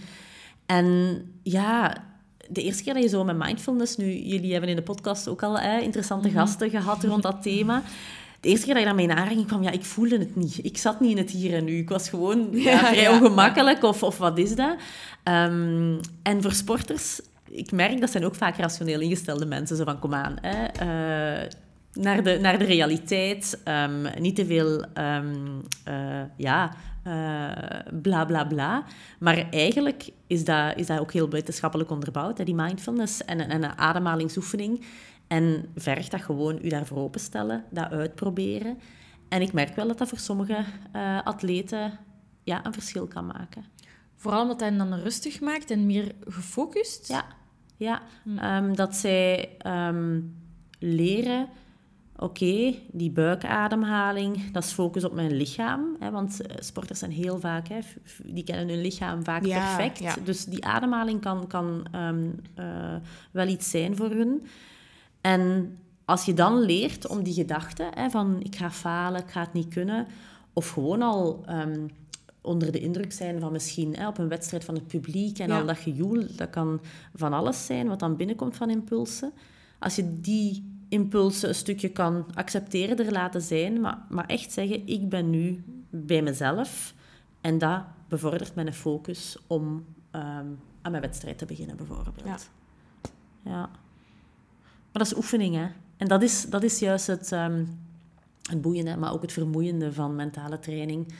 En ja, de eerste keer dat je zo met mindfulness, nu, jullie hebben in de podcast ook al interessante mm -hmm. gasten gehad rond dat thema. de eerste keer dat je daarmee in aanraking kwam, ja, ik voelde het niet. Ik zat niet in het hier en nu. Ik was gewoon ja, vrij ongemakkelijk, of, of wat is dat? Ehm, en voor sporters, ik merk dat zijn ook vaak rationeel ingestelde mensen. Zo van, kom aan, hè, uh, naar, de, naar de realiteit. Um, niet te veel, um, uh, ja, uh, bla bla bla. Maar eigenlijk is dat, is dat ook heel wetenschappelijk onderbouwd, hè, die mindfulness en, en een ademhalingsoefening. En vergt dat gewoon u daarvoor openstellen, dat uitproberen. En ik merk wel dat dat voor sommige uh, atleten ja, een verschil kan maken. Vooral omdat hij dan rustig maakt en meer gefocust? Ja, ja. Hm. Um, dat zij um, leren oké, die buikademhaling, dat is focus op mijn lichaam. Hè, want eh, sporters zijn heel vaak, hè, die kennen hun lichaam vaak perfect. Dus die ademhaling kan, kan um, uh, wel iets zijn voor hun. En als je dan leert om die gedachte hè, van ik ga falen, ik ga het niet kunnen, of gewoon al um, onder de indruk zijn van misschien hè, op een wedstrijd van het publiek en al dat gejoel, dat kan van alles zijn wat dan binnenkomt van impulsen. Als je die impulsen een stukje kan accepteren, er laten zijn, maar, maar echt zeggen, ik ben nu bij mezelf. En dat bevordert mijn focus om um, aan mijn wedstrijd te beginnen, bijvoorbeeld. Ja. Maar dat is oefening, hè. En dat is, dat is juist het, um, het boeiende, maar ook het vermoeiende van mentale training.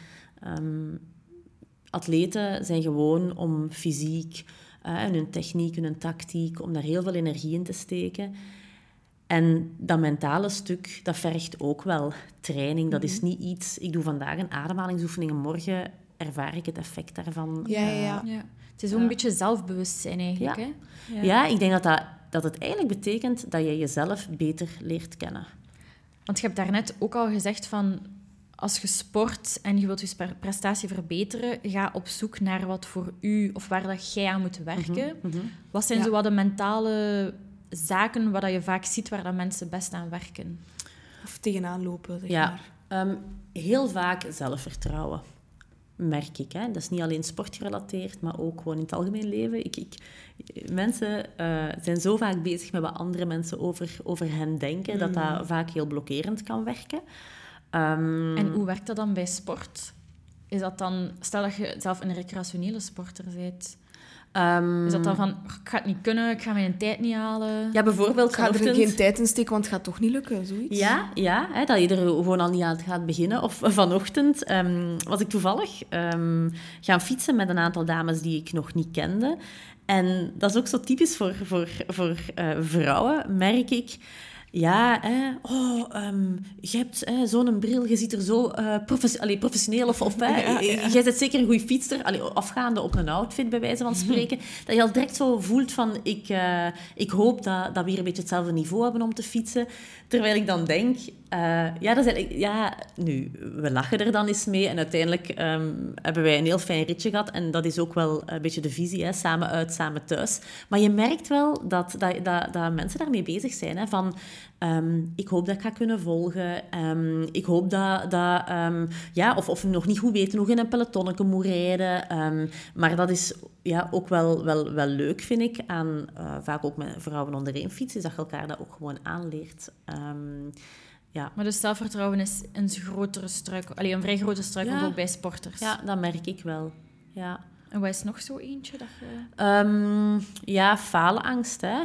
Um, atleten zijn gewoon om fysiek uh, en hun techniek hun tactiek, om daar heel veel energie in te steken. En dat mentale stuk, dat vergt ook wel training. Dat is mhm. niet iets... Ik doe vandaag een ademhalingsoefening en morgen ervaar ik het effect daarvan. Ja, ja, ja. ja. Het is ook een beetje zelfbewustzijn eigenlijk, ja. hè? Ja. ik denk dat, dat, dat het eigenlijk betekent dat je jezelf beter leert kennen. Want je hebt daarnet ook al gezegd van... Als je sport en je wilt je prestatie verbeteren, ga op zoek naar wat voor u of waar dat jij aan moet werken. Mhm, mhm. Wat zijn zo wat de mentale zaken waar je vaak ziet waar dat mensen best aan werken? Of tegenaan lopen, zeg ja. Um, heel vaak zelfvertrouwen, merk ik. Hè? Dat is niet alleen sportgerelateerd, maar ook gewoon in het algemeen leven. Ik, ik, mensen uh, zijn zo vaak bezig met wat andere mensen over, over hen denken, dat dat mm. vaak heel blokkerend kan werken. Um, en hoe werkt dat dan bij sport? Is dat dan, stel dat je zelf een recreationele sporter bent, Um, is dat dan van, ik ga het niet kunnen, ik ga mijn tijd niet halen? Ja, bijvoorbeeld... Ik ga er geen tijd in steken, want het gaat toch niet lukken, zoiets? Ja, ja hè, dat je er gewoon al niet aan gaat beginnen. Of vanochtend um, was ik toevallig um, gaan fietsen met een aantal dames die ik nog niet kende. En dat is ook zo typisch voor, voor, voor uh, vrouwen, merk ik ja, hè, oh, um, je hebt zo'n bril, je ziet er zo uh, professioneel of... of hè, Jij bent zeker een goede fietster, allee, afgaande op een outfit, bij wijze van mhm. spreken. Dat je al direct zo voelt van, ik, uh, ik hoop dat, dat we hier een beetje hetzelfde niveau hebben om te fietsen. Terwijl ik dan denk, uh, ja, dat is ja, nu, we lachen er dan eens mee en uiteindelijk um, hebben wij een heel fijn ritje gehad. En dat is ook wel een beetje de visie, hè, samen uit, samen thuis. Maar je merkt wel dat, dat, dat, dat mensen daarmee bezig zijn, hè, van... Um, ik hoop dat ik ga kunnen volgen. Um, ik hoop dat... dat ja, of, of nog niet goed weten hoe je in een pelotonnetje moet rijden. maar dat is ja, ook wel, wel, wel leuk, vind ik, aan uh, vaak ook met vrouwen onder één fiets, is dat je elkaar dat ook gewoon aanleert. Ja. Maar dus zelfvertrouwen is een grotere struikel, alleen een vrij grote struikel ja. ook bij sporters. Ja, dat merk ik wel. Ja. En wat is nog zo eentje? Dat je... Um, ja, faalangst. Hè.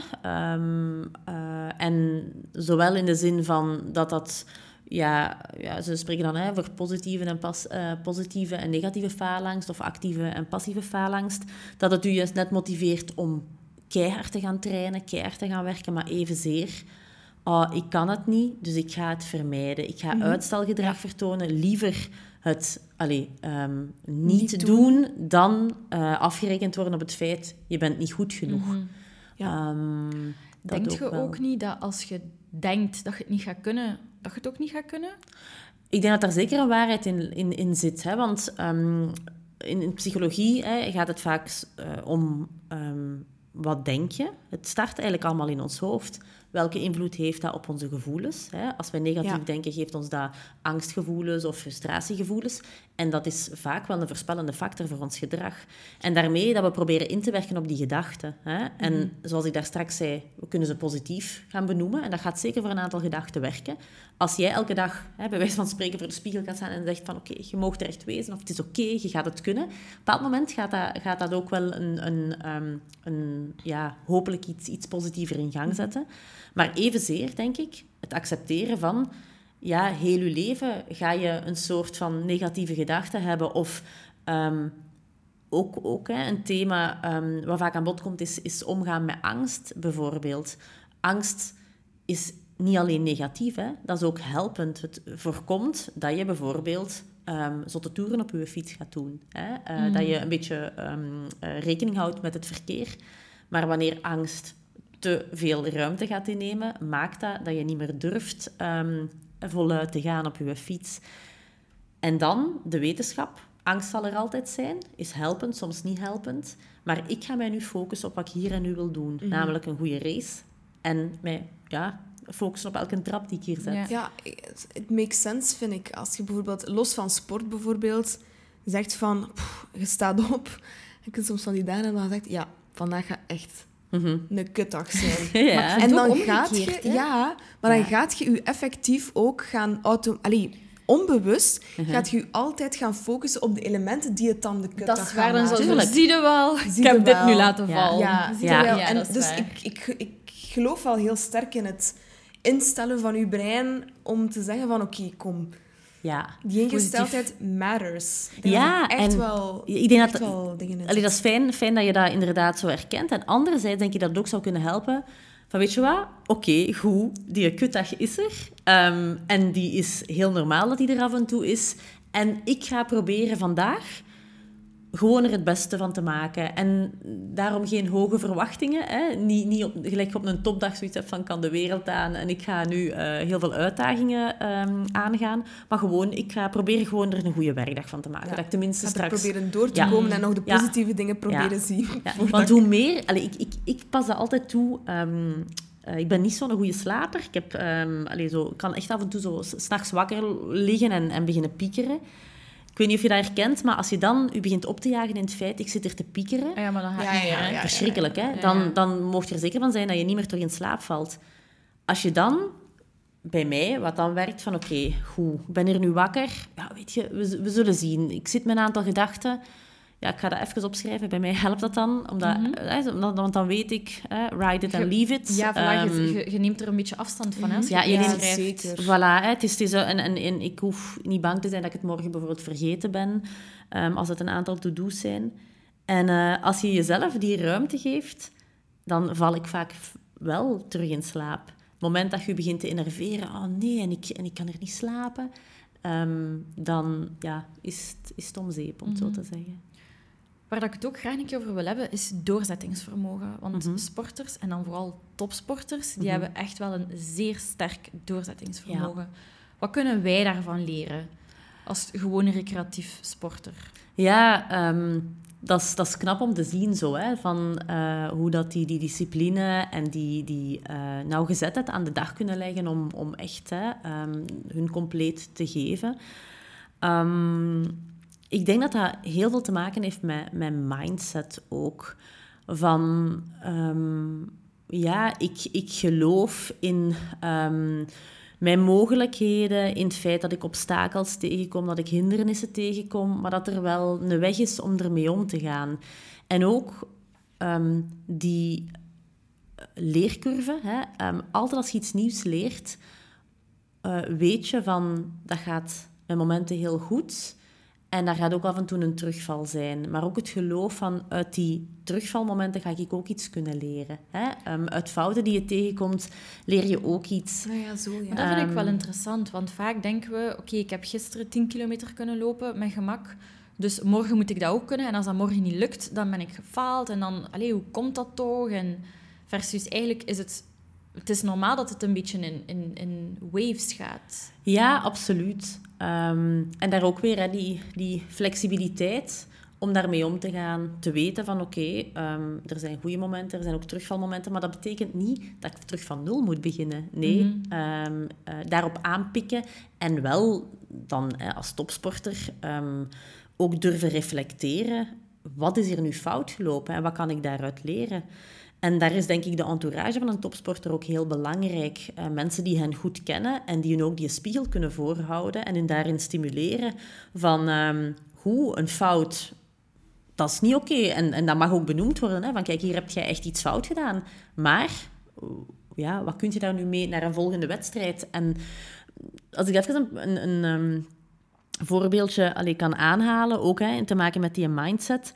Um, uh, en zowel in de zin van dat dat... Ja, ja ze spreken dan hè, voor positieve en, pas, uh, positieve en negatieve faalangst of actieve en passieve faalangst. Dat het u juist net motiveert om keihard te gaan trainen, keihard te gaan werken, maar evenzeer... Oh, ik kan het niet, dus ik ga het vermijden. Ik ga mm -hmm. uitstelgedrag vertonen. Liever het allee, um, niet, niet doen. doen, dan uh, afgerekend worden op het feit je bent niet goed genoeg. Mm -hmm. ja. um, Denk je wel. ook niet dat als je denkt dat je het niet gaat kunnen, dat je het ook niet gaat kunnen? Ik denk dat daar zeker een waarheid in, in, in zit. Hè? Want um, in, in, psychologie hè, gaat het vaak uh, om wat denk je. Het start eigenlijk allemaal in ons hoofd. welke invloed heeft dat op onze gevoelens? Hè? Als wij negatief Ja. denken, geeft ons dat angstgevoelens of frustratiegevoelens. En dat is vaak wel een voorspellende factor voor ons gedrag. En daarmee dat we proberen in te werken op die gedachten. Hè? En Mhm. zoals ik daar straks zei, we kunnen ze positief gaan benoemen. En dat gaat zeker voor een aantal gedachten werken. Als jij elke dag, hè, bij wijze van spreken, voor de spiegel gaat staan en zegt van oké, je mag er echt wezen of het is oké, je gaat het kunnen. Op een bepaald moment gaat dat, gaat dat ook wel een, een, ehm, een, ja, hopelijk iets, iets positiever in gang zetten. Maar evenzeer, denk ik, het accepteren van ja, heel je leven ga je een soort van negatieve gedachten hebben of ehm, ook, ook hè, een thema ehm, wat vaak aan bod komt, is, is omgaan met angst, bijvoorbeeld. Angst is niet alleen negatief, hè, dat is ook helpend. Het voorkomt dat je bijvoorbeeld ehm zotte toeren op je fiets gaat doen. Hè, eh, Dat je een beetje eh, rekening houdt met het verkeer. Maar wanneer angst te veel ruimte gaat innemen, maakt dat dat je niet meer durft ehm, voluit te gaan op je fiets. En dan de wetenschap. Angst zal er altijd zijn, is helpend, soms niet helpend. Maar ik ga mij nu focussen op wat ik hier en nu wil doen. Namelijk een goede race. En mij ja, focussen op elke trap die ik hier zet. Ja. Het makes sense, vind ik. Als je bijvoorbeeld, los van sport bijvoorbeeld, zegt van, je staat op. Je kunt soms van die dagen hebben dan zegt, ja, vandaag gaat echt Mhm. een kutdag zijn. Ja. En dan gaat je, hè? ja, maar dan Ja. gaat je je effectief ook gaan auto, allee, onbewust Mhm. gaat je je altijd gaan focussen op de elementen die het dan de kutdag Dat is waar, dan zie je wel. Zie ik heb dit nu laten vallen. Ja, Ja. wel. Ja, en dat is dus waar. ik, ik, ik geloof wel heel sterk in het instellen van je brein om te zeggen van oké, kom, ja. die ingesteldheid matters. Ja, echt en wel, ik denk dat- wel dingen in Allee, dat is fijn, fijn dat je dat inderdaad zo herkent. En anderzijds denk ik dat het ook zou kunnen helpen. Van weet je wat? Oké, goed, die kutdag is er. Ehm, en die is heel normaal dat die er af en toe is. En ik ga proberen vandaag gewoon er het beste van te maken. En daarom geen hoge verwachtingen. Hè? Niet, niet op, gelijk op een topdag zoiets hebt van kan de wereld aan en ik ga nu eh, heel veel uitdagingen ehm, aangaan. Maar gewoon, ik ga proberen gewoon er een goede werkdag van te maken. Ja. Dat ik tenminste straks... proberen door te Ja. komen en nog de Ja. positieve dingen proberen zien. Want hoe meer... Allee, ik, ik, ik pas dat altijd toe... ehm, eh, ik ben niet zo'n goede slaper. Ik, heb, allee, zo, kan echt af en toe zo s- s'nachts wakker liggen en, en beginnen piekeren. Ik weet niet of je dat herkent, maar als je dan je begint op te jagen in het feit... Ik zit er te piekeren. Ah Ja, maar dan gaat Ja, ja. Verschrikkelijk, hè? Dan, dan mocht je er zeker van zijn dat je niet meer terug in slaap valt. Als je dan, bij mij, wat dan werkt van... Oké, goed, ik ben hier nu wakker. Ja, weet je, we, we zullen zien. Ik zit met een aantal gedachten. Ja, ik ga dat even opschrijven. Bij mij helpt dat dan. Omdat, eh, omdat- want dan weet ik, eh, ride it and leave it. Ja, voilà, je, je, je neemt er een beetje afstand van. Hè, als je Ja, neemt- zeker. Voilà, hè, het is, het is, eh, en, en, en ik hoef niet bang te zijn dat ik het morgen bijvoorbeeld vergeten ben, ehm, als het een aantal to-do's zijn. En eh, als je jezelf die ruimte geeft, dan val ik vaak wel terug in slaap. Het moment dat je begint te enerveren, oh nee, en ik, en ik kan er niet slapen, ehm, dan ja, is, het, is het om zeep, om het zo te zeggen. Waar dat ik het ook graag een keer over wil hebben, is doorzettingsvermogen. Want Mhm. sporters, en dan vooral topsporters, die hebben echt wel een zeer sterk doorzettingsvermogen. Wat kunnen wij daarvan leren als gewone recreatief sporter? Ja, ehm, dat, is, dat is knap om te zien zo, hè, van eh, hoe dat die, die discipline en die, die eh, nauwgezetheid aan de dag kunnen leggen om, om echt hè, ehm, hun compleet te geven. Ehm, ik denk dat dat heel veel te maken heeft met mijn mindset ook. Van, ehm, ja, ik, ik geloof in ehm, mijn mogelijkheden, in het feit dat ik obstakels tegenkom, dat ik hindernissen tegenkom, maar dat er wel een weg is om ermee om te gaan. En ook ehm, die leercurve, hè, altijd als je iets nieuws leert, eh, weet je van dat gaat met momenten heel goed. En daar gaat ook af en toe een terugval zijn. Maar ook het geloof van uit die terugvalmomenten ga ik ook iets kunnen leren. Hè? Ehm, uit fouten die je tegenkomt, leer je ook iets. Nou ja, zo ja. Maar dat vind ik wel Ehm, interessant, want vaak denken we... Oké, ik heb gisteren 10 kilometer kunnen lopen met gemak, dus morgen moet ik dat ook kunnen. En als dat morgen niet lukt, dan ben ik gefaald. En dan, allee, hoe komt dat toch? En versus eigenlijk is het... Het is normaal dat het een beetje in, in, in waves gaat. Ja, absoluut. Ehm, en daar ook weer hè, die, die flexibiliteit om daarmee om te gaan. Te weten van oké, ehm, er zijn goede momenten, er zijn ook terugvalmomenten, maar dat betekent niet dat ik terug van nul moet beginnen. Nee, eh, daarop aanpikken en wel dan als topsporter ook durven reflecteren. Wat is er nu fout gelopen en wat kan ik daaruit leren? En daar is denk ik de entourage van een topsporter ook heel belangrijk. Eh, mensen die hen goed kennen en die hun ook die spiegel kunnen voorhouden en hun daarin stimuleren van ehm, hoe een fout, dat is niet oké. En, en dat mag ook benoemd worden. Hè? Van kijk, hier heb jij echt iets fout gedaan. Maar ja, wat kun je daar nu mee naar een volgende wedstrijd? En als ik even een, een, een ehm, voorbeeldje allee, kan aanhalen, ook hè, te maken met die mindset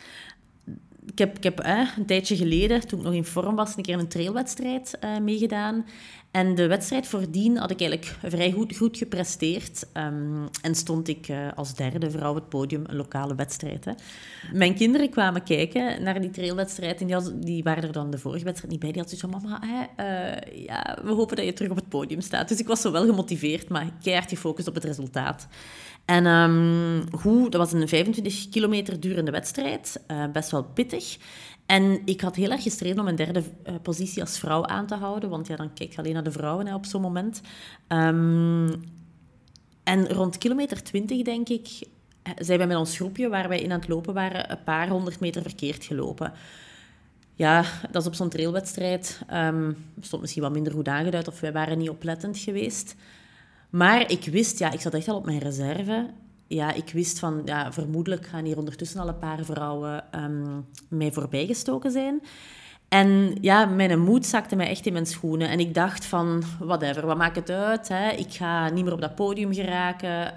ik heb, ik heb eh, een tijdje geleden, toen ik nog in vorm was, een keer een trailwedstrijd uh, meegedaan. En de wedstrijd voordien had ik eigenlijk vrij goed, goed gepresteerd. Um, en stond ik uh, als derde vrouw op het podium, een lokale wedstrijd. Hè. Mijn kinderen kwamen kijken naar die trailwedstrijd. En die, die waren er dan de vorige wedstrijd niet bij. Die had zoiets van, mama, hè, uh, ja, we hopen dat je terug op het podium staat. Dus ik was zo wel gemotiveerd, maar keihard gefocust op het resultaat. En um, hoe, dat was een 25 kilometer durende wedstrijd, uh, best wel pittig. En ik had heel erg gestreden om een derde uh, positie als vrouw aan te houden, want ja, dan kijk je alleen naar de vrouwen hè, op zo'n moment. Um, en rond kilometer 20, denk ik, zijn wij met ons groepje waar wij in aan het lopen waren, een paar honderd meter verkeerd gelopen. Ja, dat is op zo'n trailwedstrijd. Um, stond misschien wat minder goed aangeduid of wij waren niet oplettend geweest. Maar ik wist, ja, ik zat echt al op mijn reserve. Ja, ik wist van, ja, vermoedelijk gaan hier ondertussen al een paar vrouwen um, mij voorbijgestoken zijn. En ja, mijn moed zakte mij echt in mijn schoenen. En ik dacht van, whatever, wat maakt het uit? Hè? Ik ga niet meer op dat podium geraken.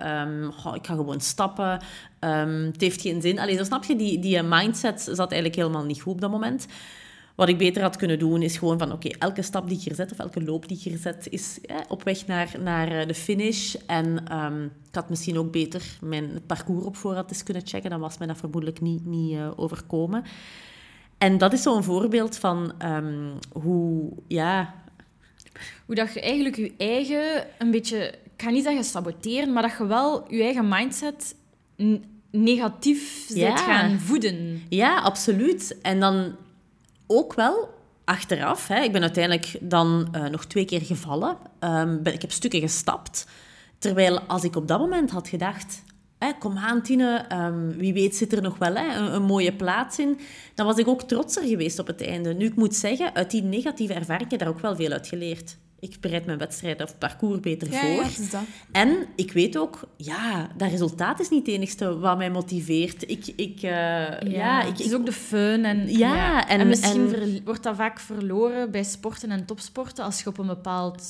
Oh, ik ga gewoon stappen. Um, het heeft geen zin. Allee, zo snap je, die, die mindset zat eigenlijk helemaal niet goed op dat moment. Wat ik beter had kunnen doen, is gewoon van... Oké, okay, elke stap die ik hier zet, of elke loop die ik hier zet, is op weg naar, naar de finish. En um, ik had misschien ook beter mijn parcours op voorhand eens kunnen checken. Dan was mij dat vermoedelijk niet, niet uh, overkomen. En dat is zo'n voorbeeld van um, hoe... Ja, hoe dat je eigenlijk je eigen een beetje... Ik ga niet zeggen saboteren, maar dat je wel je eigen mindset negatief ja. zit gaan voeden. Ja, absoluut. En dan ook wel achteraf. Hè, ik ben uiteindelijk dan uh, nog twee keer gevallen. Um, ben, ik heb stukken gestapt. Terwijl als ik op dat moment had gedacht... Hè, kom aan, Tine, um, wie weet zit er nog wel hè, een, een, mooie plaats in. Dan was ik ook trotser geweest op het einde. Nu, ik moet zeggen, uit die negatieve ervaring heb ik daar ook wel veel uit geleerd. Ik bereid mijn wedstrijd of parcours beter ja, voor. Ja. En ik weet ook, ja, dat resultaat is niet het enigste wat mij motiveert. Ik, ik, uh, ja, ja, ik, het is ook de fun. En, ja, ja. En, en, misschien en, wordt dat vaak verloren bij sporten en topsporten. Als je, op een bepaald,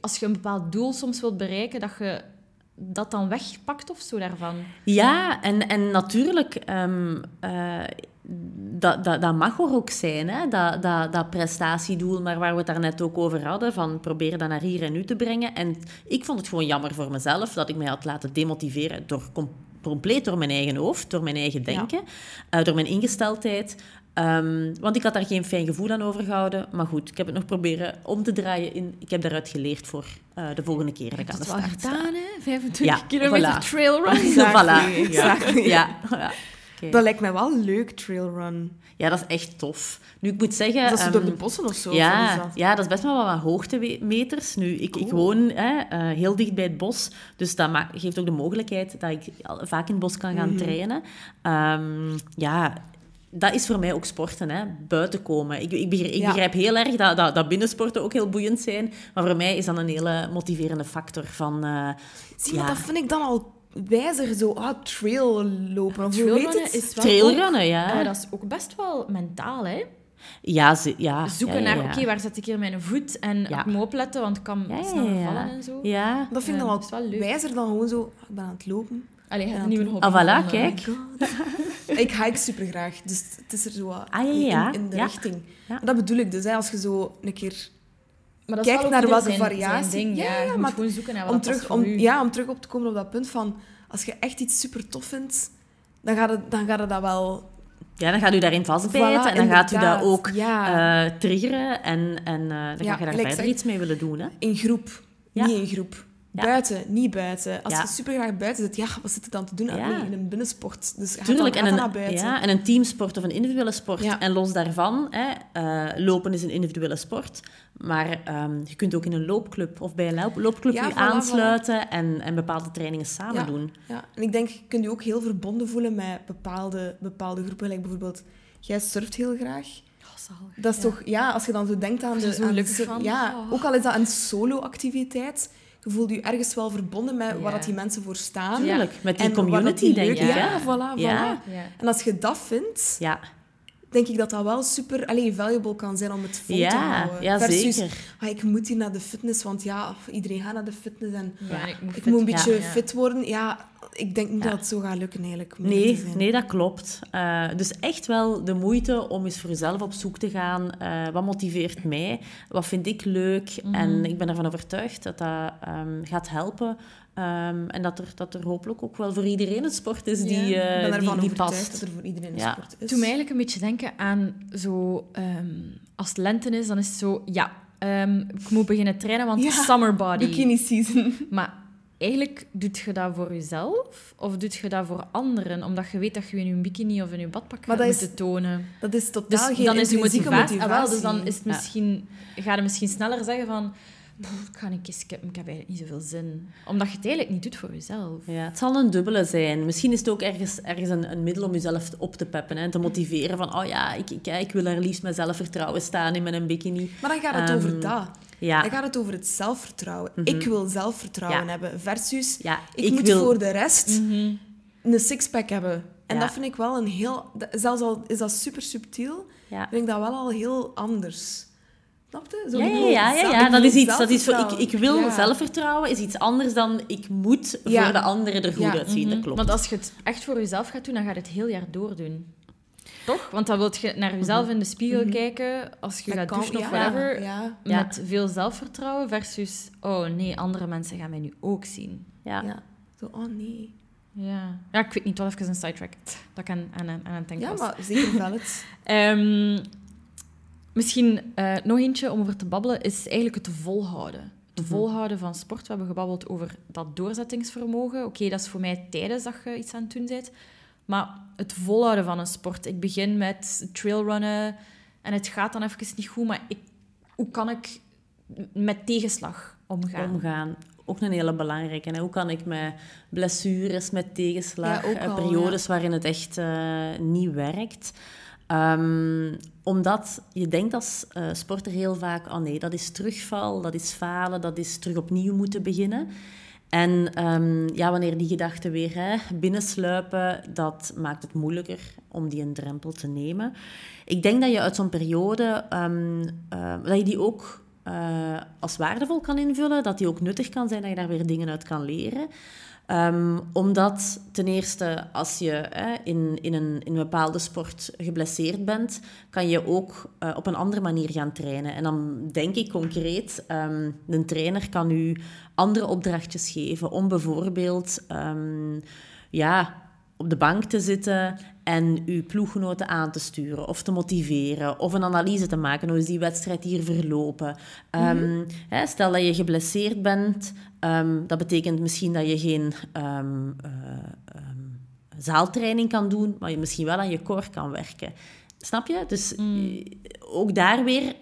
als je een bepaald doel soms wilt bereiken, dat je dat dan wegpakt of zo daarvan. Ja, en, en natuurlijk... Um, uh, dat, dat, dat mag er ook zijn, hè? Dat, dat, dat prestatiedoel, maar waar we het daarnet ook over hadden, van proberen dat naar hier en nu te brengen. En ik vond het gewoon jammer voor mezelf dat ik mij had laten demotiveren door compleet door mijn eigen hoofd, door mijn eigen denken, ja. uh, door mijn ingesteldheid. Um, want ik had daar geen fijn gevoel aan overgehouden. Maar goed, ik heb het nog proberen om te draaien. In, ik heb daaruit geleerd voor uh, de volgende keer dat ik aan de start sta. gedaan, hè? 25 ja, kilometer voilà. trailrun. Exactly. Ja. ja. Okay. Dat lijkt mij wel leuk, trailrun. Ja, dat is echt tof. Nu, ik moet zeggen... Is dat um, door de bossen of zo? Ja, of is dat? ja, dat is best wel wat hoogtemeters. Nu, ik, ik woon hè, uh, heel dicht bij het bos, dus dat geeft ook de mogelijkheid dat ik vaak in het bos kan gaan Mhm. mm -hmm. trainen. Um, ja, dat is voor mij ook sporten, hè? buiten komen. Ik, ik, begrijp, ik Ja. begrijp heel erg dat, dat, dat binnensporten ook heel boeiend zijn, maar voor mij is dat een hele motiverende factor van... Uh, Zie, ja. maar dat vind ik dan al wijzer, zo ah, trail lopen. Of hoe heet het? is wel Trailrunnen, ook, ja. dat is ook best wel mentaal, hè? Ja, ze, ja. Zoeken ja, ja, naar, oké, waar zet ik hier mijn voet? En Ja. ik moet opletten, want ik kan Ja, ja, sneller ja. vallen en zo. Ja, Dat vind ik dan wel leuk. wijzer dan gewoon zo, ah, ik ben aan het lopen. Allee, je hebt Ja, een nieuwe hobby. Ah, voilà, van, eh, kijk. ik hike super graag, dus het is er zo Ah, ja, ja. in, in de Ja. richting. Dat bedoel ik dus, hè, als je zo een keer... Maar dat is Kijk wel ook naar welke zijn- variatie. zijn ding, Ja, ja, ja, je moet maar gewoon zoeken naar wat Om terug, om, ja, om terug op te komen op dat punt van... Als je echt iets super tof vindt, dan gaat het, dan gaat het dat wel... ja, dan gaat u daarin vastbijten Voilà, en dan gaat u dat ook Ja. eh, triggeren en, en eh, dan Ja, ga je daar verder zeg- iets mee willen doen. Hè? In groep. Ja. Niet in groep. Ja. Buiten, niet buiten. Als Ja. je super graag buiten zit, ja, wat zit er dan te doen? Ah, Ja. nee, in een binnensport. Dus ga Tuurlijk, dan, en ga een, dan naar buiten. ja, en een teamsport of een individuele sport. Ja. En los daarvan, hè, eh, lopen is een individuele sport. Maar ehm, je kunt ook in een loopclub of bij een loop- loopclub Ja, je voilà, aansluiten en, en bepaalde trainingen samen Ja. doen. Ja, en ik denk, je kunt je ook heel verbonden voelen met bepaalde, bepaalde groepen. Like bijvoorbeeld, jij surft heel graag. Oh. Dat is Ja. toch, ja, als je dan zo denkt aan de... zo aan de gelukkig sur- van. Ja, Oh. ook al is dat een solo-activiteit, je voelt je ergens wel verbonden met waar dat die mensen voor staan. Tuurlijk, met die En community, die denk ik. Ja, voilà, voilà. En als je dat vindt, Ja, denk ik dat dat wel super allee, valuable kan zijn om het vol te ja, houden. ja Versus, zeker. ah, ik moet hier naar de fitness, want ja, iedereen gaat naar de fitness en Ja, ik moet ik fit- moet een beetje ja, fit worden. Ja, ik denk niet Ja. dat het zo gaat lukken eigenlijk. Nee, te nee, dat klopt. Eh, dus echt wel de moeite om eens voor jezelf op zoek te gaan. Eh, wat motiveert mij? Wat vind ik leuk? Mhm. En ik ben ervan overtuigd dat dat ehm, gaat helpen. Ehm, en dat er, dat er hopelijk ook wel voor iedereen een sport is die, Ja, eh, die, die past. dat er voor iedereen een Ja. sport is. Doe mij eigenlijk een beetje denken aan zo... ehm, als het lente is, dan is het zo... Ja, ehm, ik moet beginnen trainen, want Ja, summer body. Bikini season. Maar eigenlijk, doet je dat voor jezelf? Of doet je dat voor anderen? Omdat je weet dat je in je bikini of in je badpak Maar gaat is moeten tonen. Dat is Dus totaal geen dan is je intrinsieke motivatie... Ah, wel, dus motivatie. dan is het Ja. misschien, ga je misschien sneller zeggen van... "Pff, Ik ga een keer skippen, ik heb eigenlijk niet zoveel zin. Omdat je het eigenlijk niet doet voor jezelf. Ja, het zal een dubbele zijn. Misschien is het ook ergens, ergens een, een middel om jezelf op te peppen en te motiveren van oh ja, ik, ik, ik wil er liefst met zelfvertrouwen staan in mijn bikini. Maar dan gaat het Ehm, over dat. Ja, Dan gaat het over het zelfvertrouwen. Mhm. Ik wil zelfvertrouwen Ja. hebben. Versus, ja ik, moet wil... voor de rest Mhm. een sixpack hebben. En Ja. dat vind ik wel een heel... Zelfs al is dat super subtiel, Ja. vind ik dat wel al heel anders. Snap je? Zo, Ja, ja, ja, ja, dat is iets. Dat is voor, ik, ik wil Ja. zelfvertrouwen is iets anders dan ik moet Ja. voor de anderen er goed Ja. uitzien. Dat Mhm. klopt. Want als je het echt voor jezelf gaat doen, dan gaat je het heel jaar doordoen. Toch? Want dan wil je naar jezelf in de spiegel Mhm. kijken als je Dat gaat kan- douchen of whatever. Ja, Ja. Met veel zelfvertrouwen versus... Oh nee, andere mensen gaan mij nu ook zien. ja. ja. Zo, oh nee. Ja. Ja, ik weet niet, wat even een sidetrack. Dat ik aan, aan, aan het denken Ja, was. maar zeker valid. Ehm, misschien eh, nog eentje om over te babbelen, is eigenlijk het volhouden. Het Mhm. volhouden van sport. We hebben gebabbeld over dat doorzettingsvermogen. Oké, dat is voor mij tijdens dat je iets aan het doen bent. Maar het volhouden van een sport. Ik begin met trailrunnen en het gaat dan even niet goed, maar ik, hoe kan ik met tegenslag omgaan? Omgaan. Ook een hele belangrijke. En hoe kan ik met blessures, met tegenslag, Ja, eh, al, periodes waarin het echt eh, niet werkt. Ehm, omdat je denkt als eh, sporter heel vaak, oh nee, dat is terugval, dat is falen, dat is terug opnieuw moeten beginnen. En ehm, ja, wanneer die gedachten weer binnensluipen, dat maakt het moeilijker om die een drempel te nemen. Ik denk dat je uit zo'n periode, ehm, eh, dat je die ook eh, als waardevol kan invullen, dat die ook nuttig kan zijn, dat je daar weer dingen uit kan leren. Ehm, omdat ten eerste, als je hè, in, in, een, in een bepaalde sport geblesseerd bent, kan je ook eh, op een andere manier gaan trainen. En dan denk ik concreet, ehm een trainer kan u andere opdrachtjes geven om bijvoorbeeld ehm, ja, op de bank te zitten en uw ploeggenoten aan te sturen of te motiveren of een analyse te maken. Hoe is die wedstrijd hier verlopen? Ehm, hè, stel dat je geblesseerd bent, ehm, dat betekent misschien dat je geen ehm, zaaltraining kan doen, maar je misschien wel aan je core kan werken. Snap je? Dus eh, ook daar weer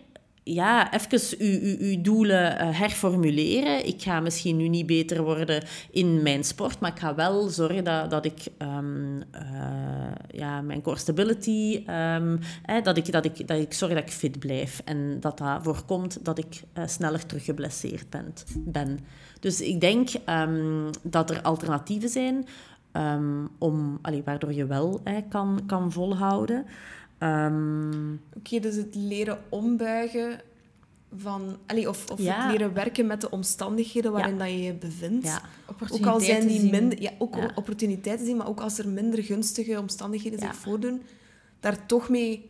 ja, even uw, doelen eh, herformuleren. Ik ga misschien nu niet beter worden in mijn sport, maar ik ga wel zorgen dat, dat ik ehm, eh, ja, mijn core stability, ehm, eh, dat, ik, dat, ik, dat ik zorg dat ik fit blijf en dat dat voorkomt dat ik eh, sneller terug geblesseerd ben. Dus ik denk ehm, dat er alternatieven zijn om, allee, waardoor je wel kan, kan volhouden. Ehm, Oké, dus het leren ombuigen van... Allee, of of Ja. het leren werken met de omstandigheden waarin dat je je bevindt. ja. Ook al zijn die zien. minder... Ja, ook opportuniteiten zien, maar ook als er minder gunstige omstandigheden zich voordoen, daar toch mee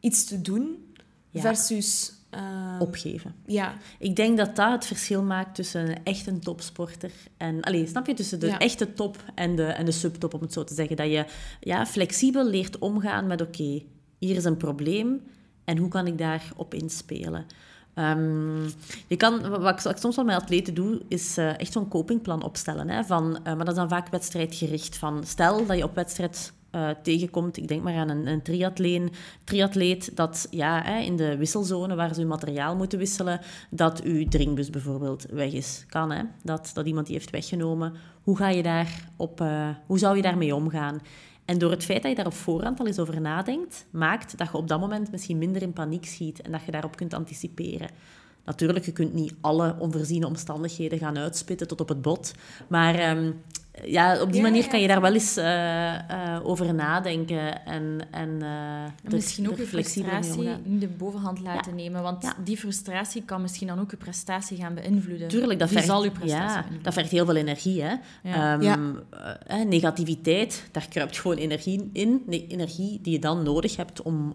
iets te doen, versus... eh, opgeven. Ja, Ik denk dat dat het verschil maakt tussen echt een topsporter en... Allee, snap je? Tussen de echte top en de, en de subtop, om het zo te zeggen. Dat je ja, flexibel leert omgaan met... Oké, hier is een probleem en hoe kan ik daarop inspelen? Ehm, je kan, wat ik, soms wel met atleten doe, is eh, echt zo'n copingplan opstellen. Hè, van, eh, maar dat is dan vaak wedstrijdgericht. Van, stel dat je op wedstrijd eh, tegenkomt, ik denk maar aan een, een triatleet, dat ja, hè, in de wisselzone waar ze hun materiaal moeten wisselen, dat uw drinkbus bijvoorbeeld weg is. Kan, hè? Dat, dat iemand die heeft weggenomen. Hoe, ga je daar op, hoe zou je daarmee omgaan? En door het feit dat je daar op voorhand al eens over nadenkt, maakt dat je op dat moment misschien minder in paniek schiet en dat je daarop kunt anticiperen. Natuurlijk, je kunt niet alle onvoorziene omstandigheden gaan uitspitten tot op het bot. Maar ehm, ja, op die manier kan je daar wel eens uh, uh, over nadenken en, en, uh, en misschien ook je frustratie niet de bovenhand laten ja. nemen, want ja. die frustratie kan misschien dan ook je prestatie gaan beïnvloeden. Tuurlijk, dat Die vergt, zal je prestatie ja, beïnvloeden. dat vergt heel veel energie. Hè? Ja. Ehm, eh, negativiteit, daar kruipt gewoon energie in, nee, energie die je dan nodig hebt om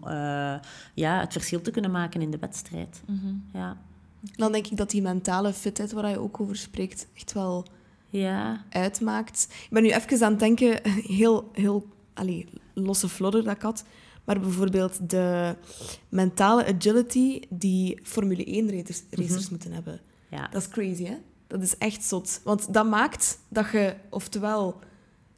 ja, het verschil te kunnen maken in de wedstrijd. Mhm. Ja. Dan denk ik dat die mentale fitheid, waar je ook over spreekt, echt wel Ja. uitmaakt. Ik ben nu even aan het denken, heel, heel allee, losse flodder dat ik had. Maar bijvoorbeeld de mentale agility die Formule 1-racers racers moeten hebben. Ja. Dat is crazy, hè? Dat is echt zot. Want dat maakt dat je oftewel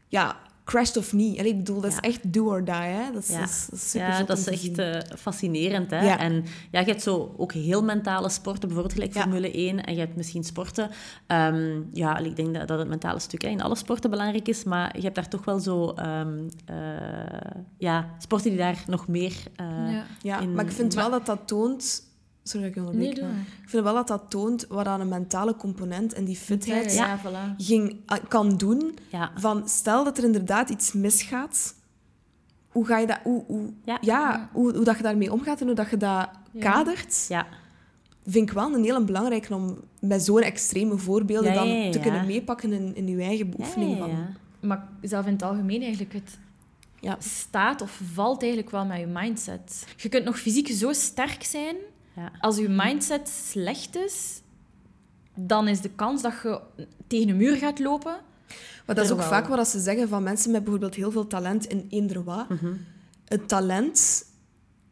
ja, crasht of niet. Allee, ik bedoel, dat is echt do or die, hè? Dat is, Ja. dat is, super Ja, dat is echt eh, fascinerend. Hè? Ja. En ja, je hebt zo ook heel mentale sporten, bijvoorbeeld gelijk Ja. Formule 1. En je hebt misschien sporten. ehm, ja, ik denk dat, dat het mentale stuk hè, in alle sporten belangrijk is. Maar je hebt daar toch wel zo... ehm, eh, ja, sporten die daar nog meer... eh, Ja. Ja, in- maar ik vind maar- wel dat dat toont... Sorry dat ik Nee, ik vind wel dat dat toont wat aan een mentale component en die fitheid Ja, voilà. ging, ah, kan doen. ja. Van, stel dat er inderdaad iets misgaat, hoe ga je dat... Hoe, hoe, Ja. ja, hoe, hoe dat je daarmee omgaat en hoe dat je dat Ja. kadert, Ja. vind ik wel een heel belangrijke om met zo'n extreme voorbeelden Ja, dan ja, ja, te ja. kunnen meepakken in, in je eigen Ja, beoefening. ja, Van, ja. Maar zelf in het algemeen eigenlijk, het Ja. staat of valt eigenlijk wel met je mindset. Je kunt nog fysiek zo sterk zijn, Ja. als je mindset slecht is, dan is de kans dat je tegen een muur gaat lopen. Maar dat is ook wel. vaak wat ze zeggen van mensen met bijvoorbeeld heel veel talent in eender wat. Mhm. Het talent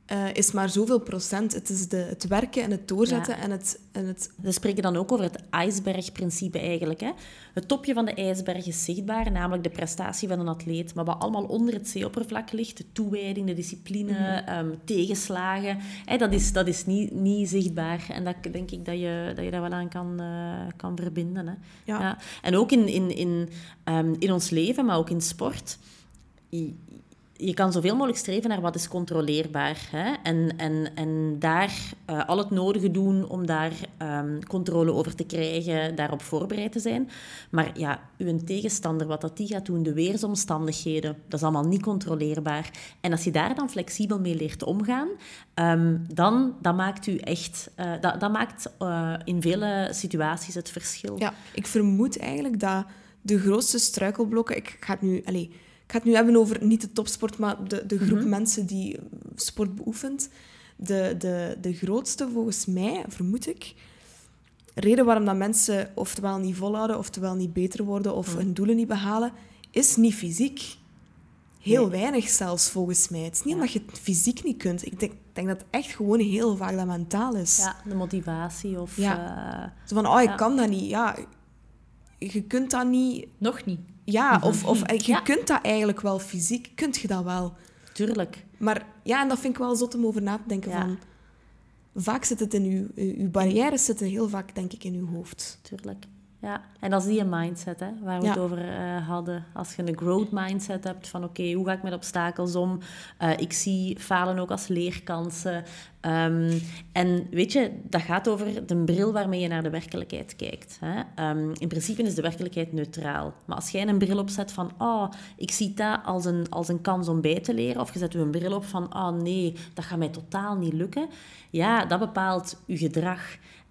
eh, is maar zoveel procent. Het is de, het werken en het doorzetten Ja. en het... En het Ze spreken dan ook over het ijsbergprincipe eigenlijk. Hè? Het topje van de ijsberg is zichtbaar, namelijk de prestatie van een atleet. Maar wat allemaal onder het zeeoppervlak ligt, de toewijding, de discipline, ehm, tegenslagen, hè, dat is, dat is niet, niet zichtbaar. En dat denk ik dat je, dat je daar wel aan kan, eh, kan verbinden. Hè? Ja. En ook in, in, in, ehm, in ons leven, maar ook in sport. Je, kan zoveel mogelijk streven naar wat is controleerbaar. Hè? En, en, en daar eh, al het nodige doen om daar ehm, controle over te krijgen, daarop voorbereid te zijn. Maar ja, uw tegenstander, wat dat die gaat doen, de weersomstandigheden, dat is allemaal niet controleerbaar. En als je daar dan flexibel mee leert omgaan, ehm, dan maakt u echt... eh, dat, dat maakt eh, in vele situaties het verschil. Ja, ik vermoed eigenlijk dat de grootste struikelblokken... Ik ga nu, allez, ga het nu hebben over niet de topsport, maar de, de groep mensen die sport beoefent. De, de, de grootste, volgens mij, vermoed ik... Reden waarom dat mensen oftewel niet volhouden, oftewel niet beter worden of hun doelen niet behalen, is niet fysiek. Heel weinig zelfs, volgens mij. Het is niet omdat je het fysiek niet kunt. Ik denk, denk dat het echt gewoon heel vaak dat mentaal is. Ja, de motivatie of... Ja. eh, Zo van, oh, ik Ja. kan dat niet. Ja, je kunt dat niet... Nog niet. Ja, of, of je Ja. kunt dat eigenlijk wel fysiek. Kunt je dat wel. tuurlijk. Maar ja, en dat vind ik wel zot om over na te denken Ja. van... Vaak zit het in uw... Uw barrières zitten heel vaak, denk ik, in uw hoofd. Tuurlijk. Ja, en dat is die mindset hè, waar we Ja. het over eh, hadden. Als je een growth mindset hebt van oké, hoe ga ik met obstakels om? Eh, ik zie falen ook als leerkansen. Ehm, en weet je, dat gaat over de bril waarmee je naar de werkelijkheid kijkt. Hè? Ehm, in principe is de werkelijkheid neutraal. Maar als jij een bril opzet van oh, ik zie dat als een, als een kans om bij te leren, of je zet een bril op van oh nee, dat gaat mij totaal niet lukken. Ja, dat bepaalt je gedrag.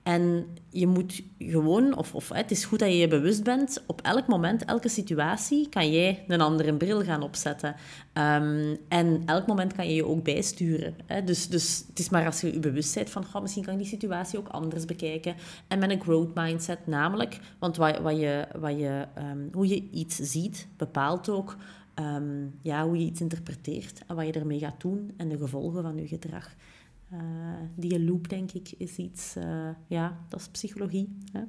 En je moet gewoon, of, of het is goed dat je je bewust bent, op elk moment, elke situatie, kan jij een andere bril gaan opzetten. Ehm, en elk moment kan je je ook bijsturen. Hè? Dus, dus het is maar als je je bewust bent van, misschien kan ik die situatie ook anders bekijken. En met een growth mindset namelijk, want wat, wat je, wat je, ehm, hoe je iets ziet, bepaalt ook ehm, ja, hoe je iets interpreteert en wat je ermee gaat doen en de gevolgen van je gedrag. Uh, die loop, denk ik, is iets... Uh, ja, dat is psychologie. Hè?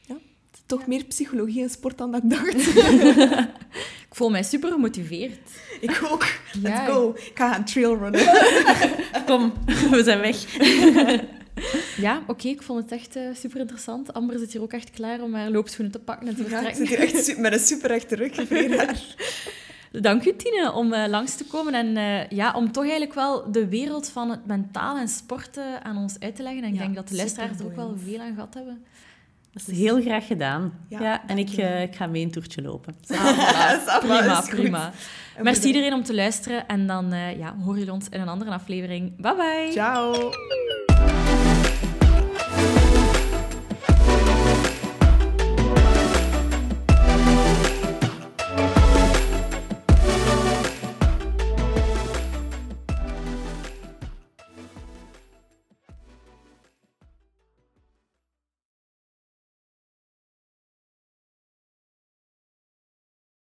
Ja, toch meer psychologie en sport dan dat ik dacht. ik voel mij super gemotiveerd. Ik ook. Let's go. Ik ga gaan trailrunnen. Kom, we zijn weg. Ja, oké, ik vond het echt uh, super interessant. Amber zit hier ook echt klaar om haar loopschoenen te pakken en te vertrekken. Ja, ik zit hier echt met een super rechte rug. Dank u, Tine, om uh, langs te komen en uh, ja, om toch eigenlijk wel de wereld van het mentaal en sporten aan ons uit te leggen. En ik denk dat de luisteraars er ook wel veel aan gehad hebben. Dat is heel graag gedaan. Ja, ja en ik, uh, ik ga mee een toertje lopen. Ah, prima, prima. Merci iedereen om te luisteren. En dan ja, horen jullie ons in een andere aflevering. Bye bye. Ciao.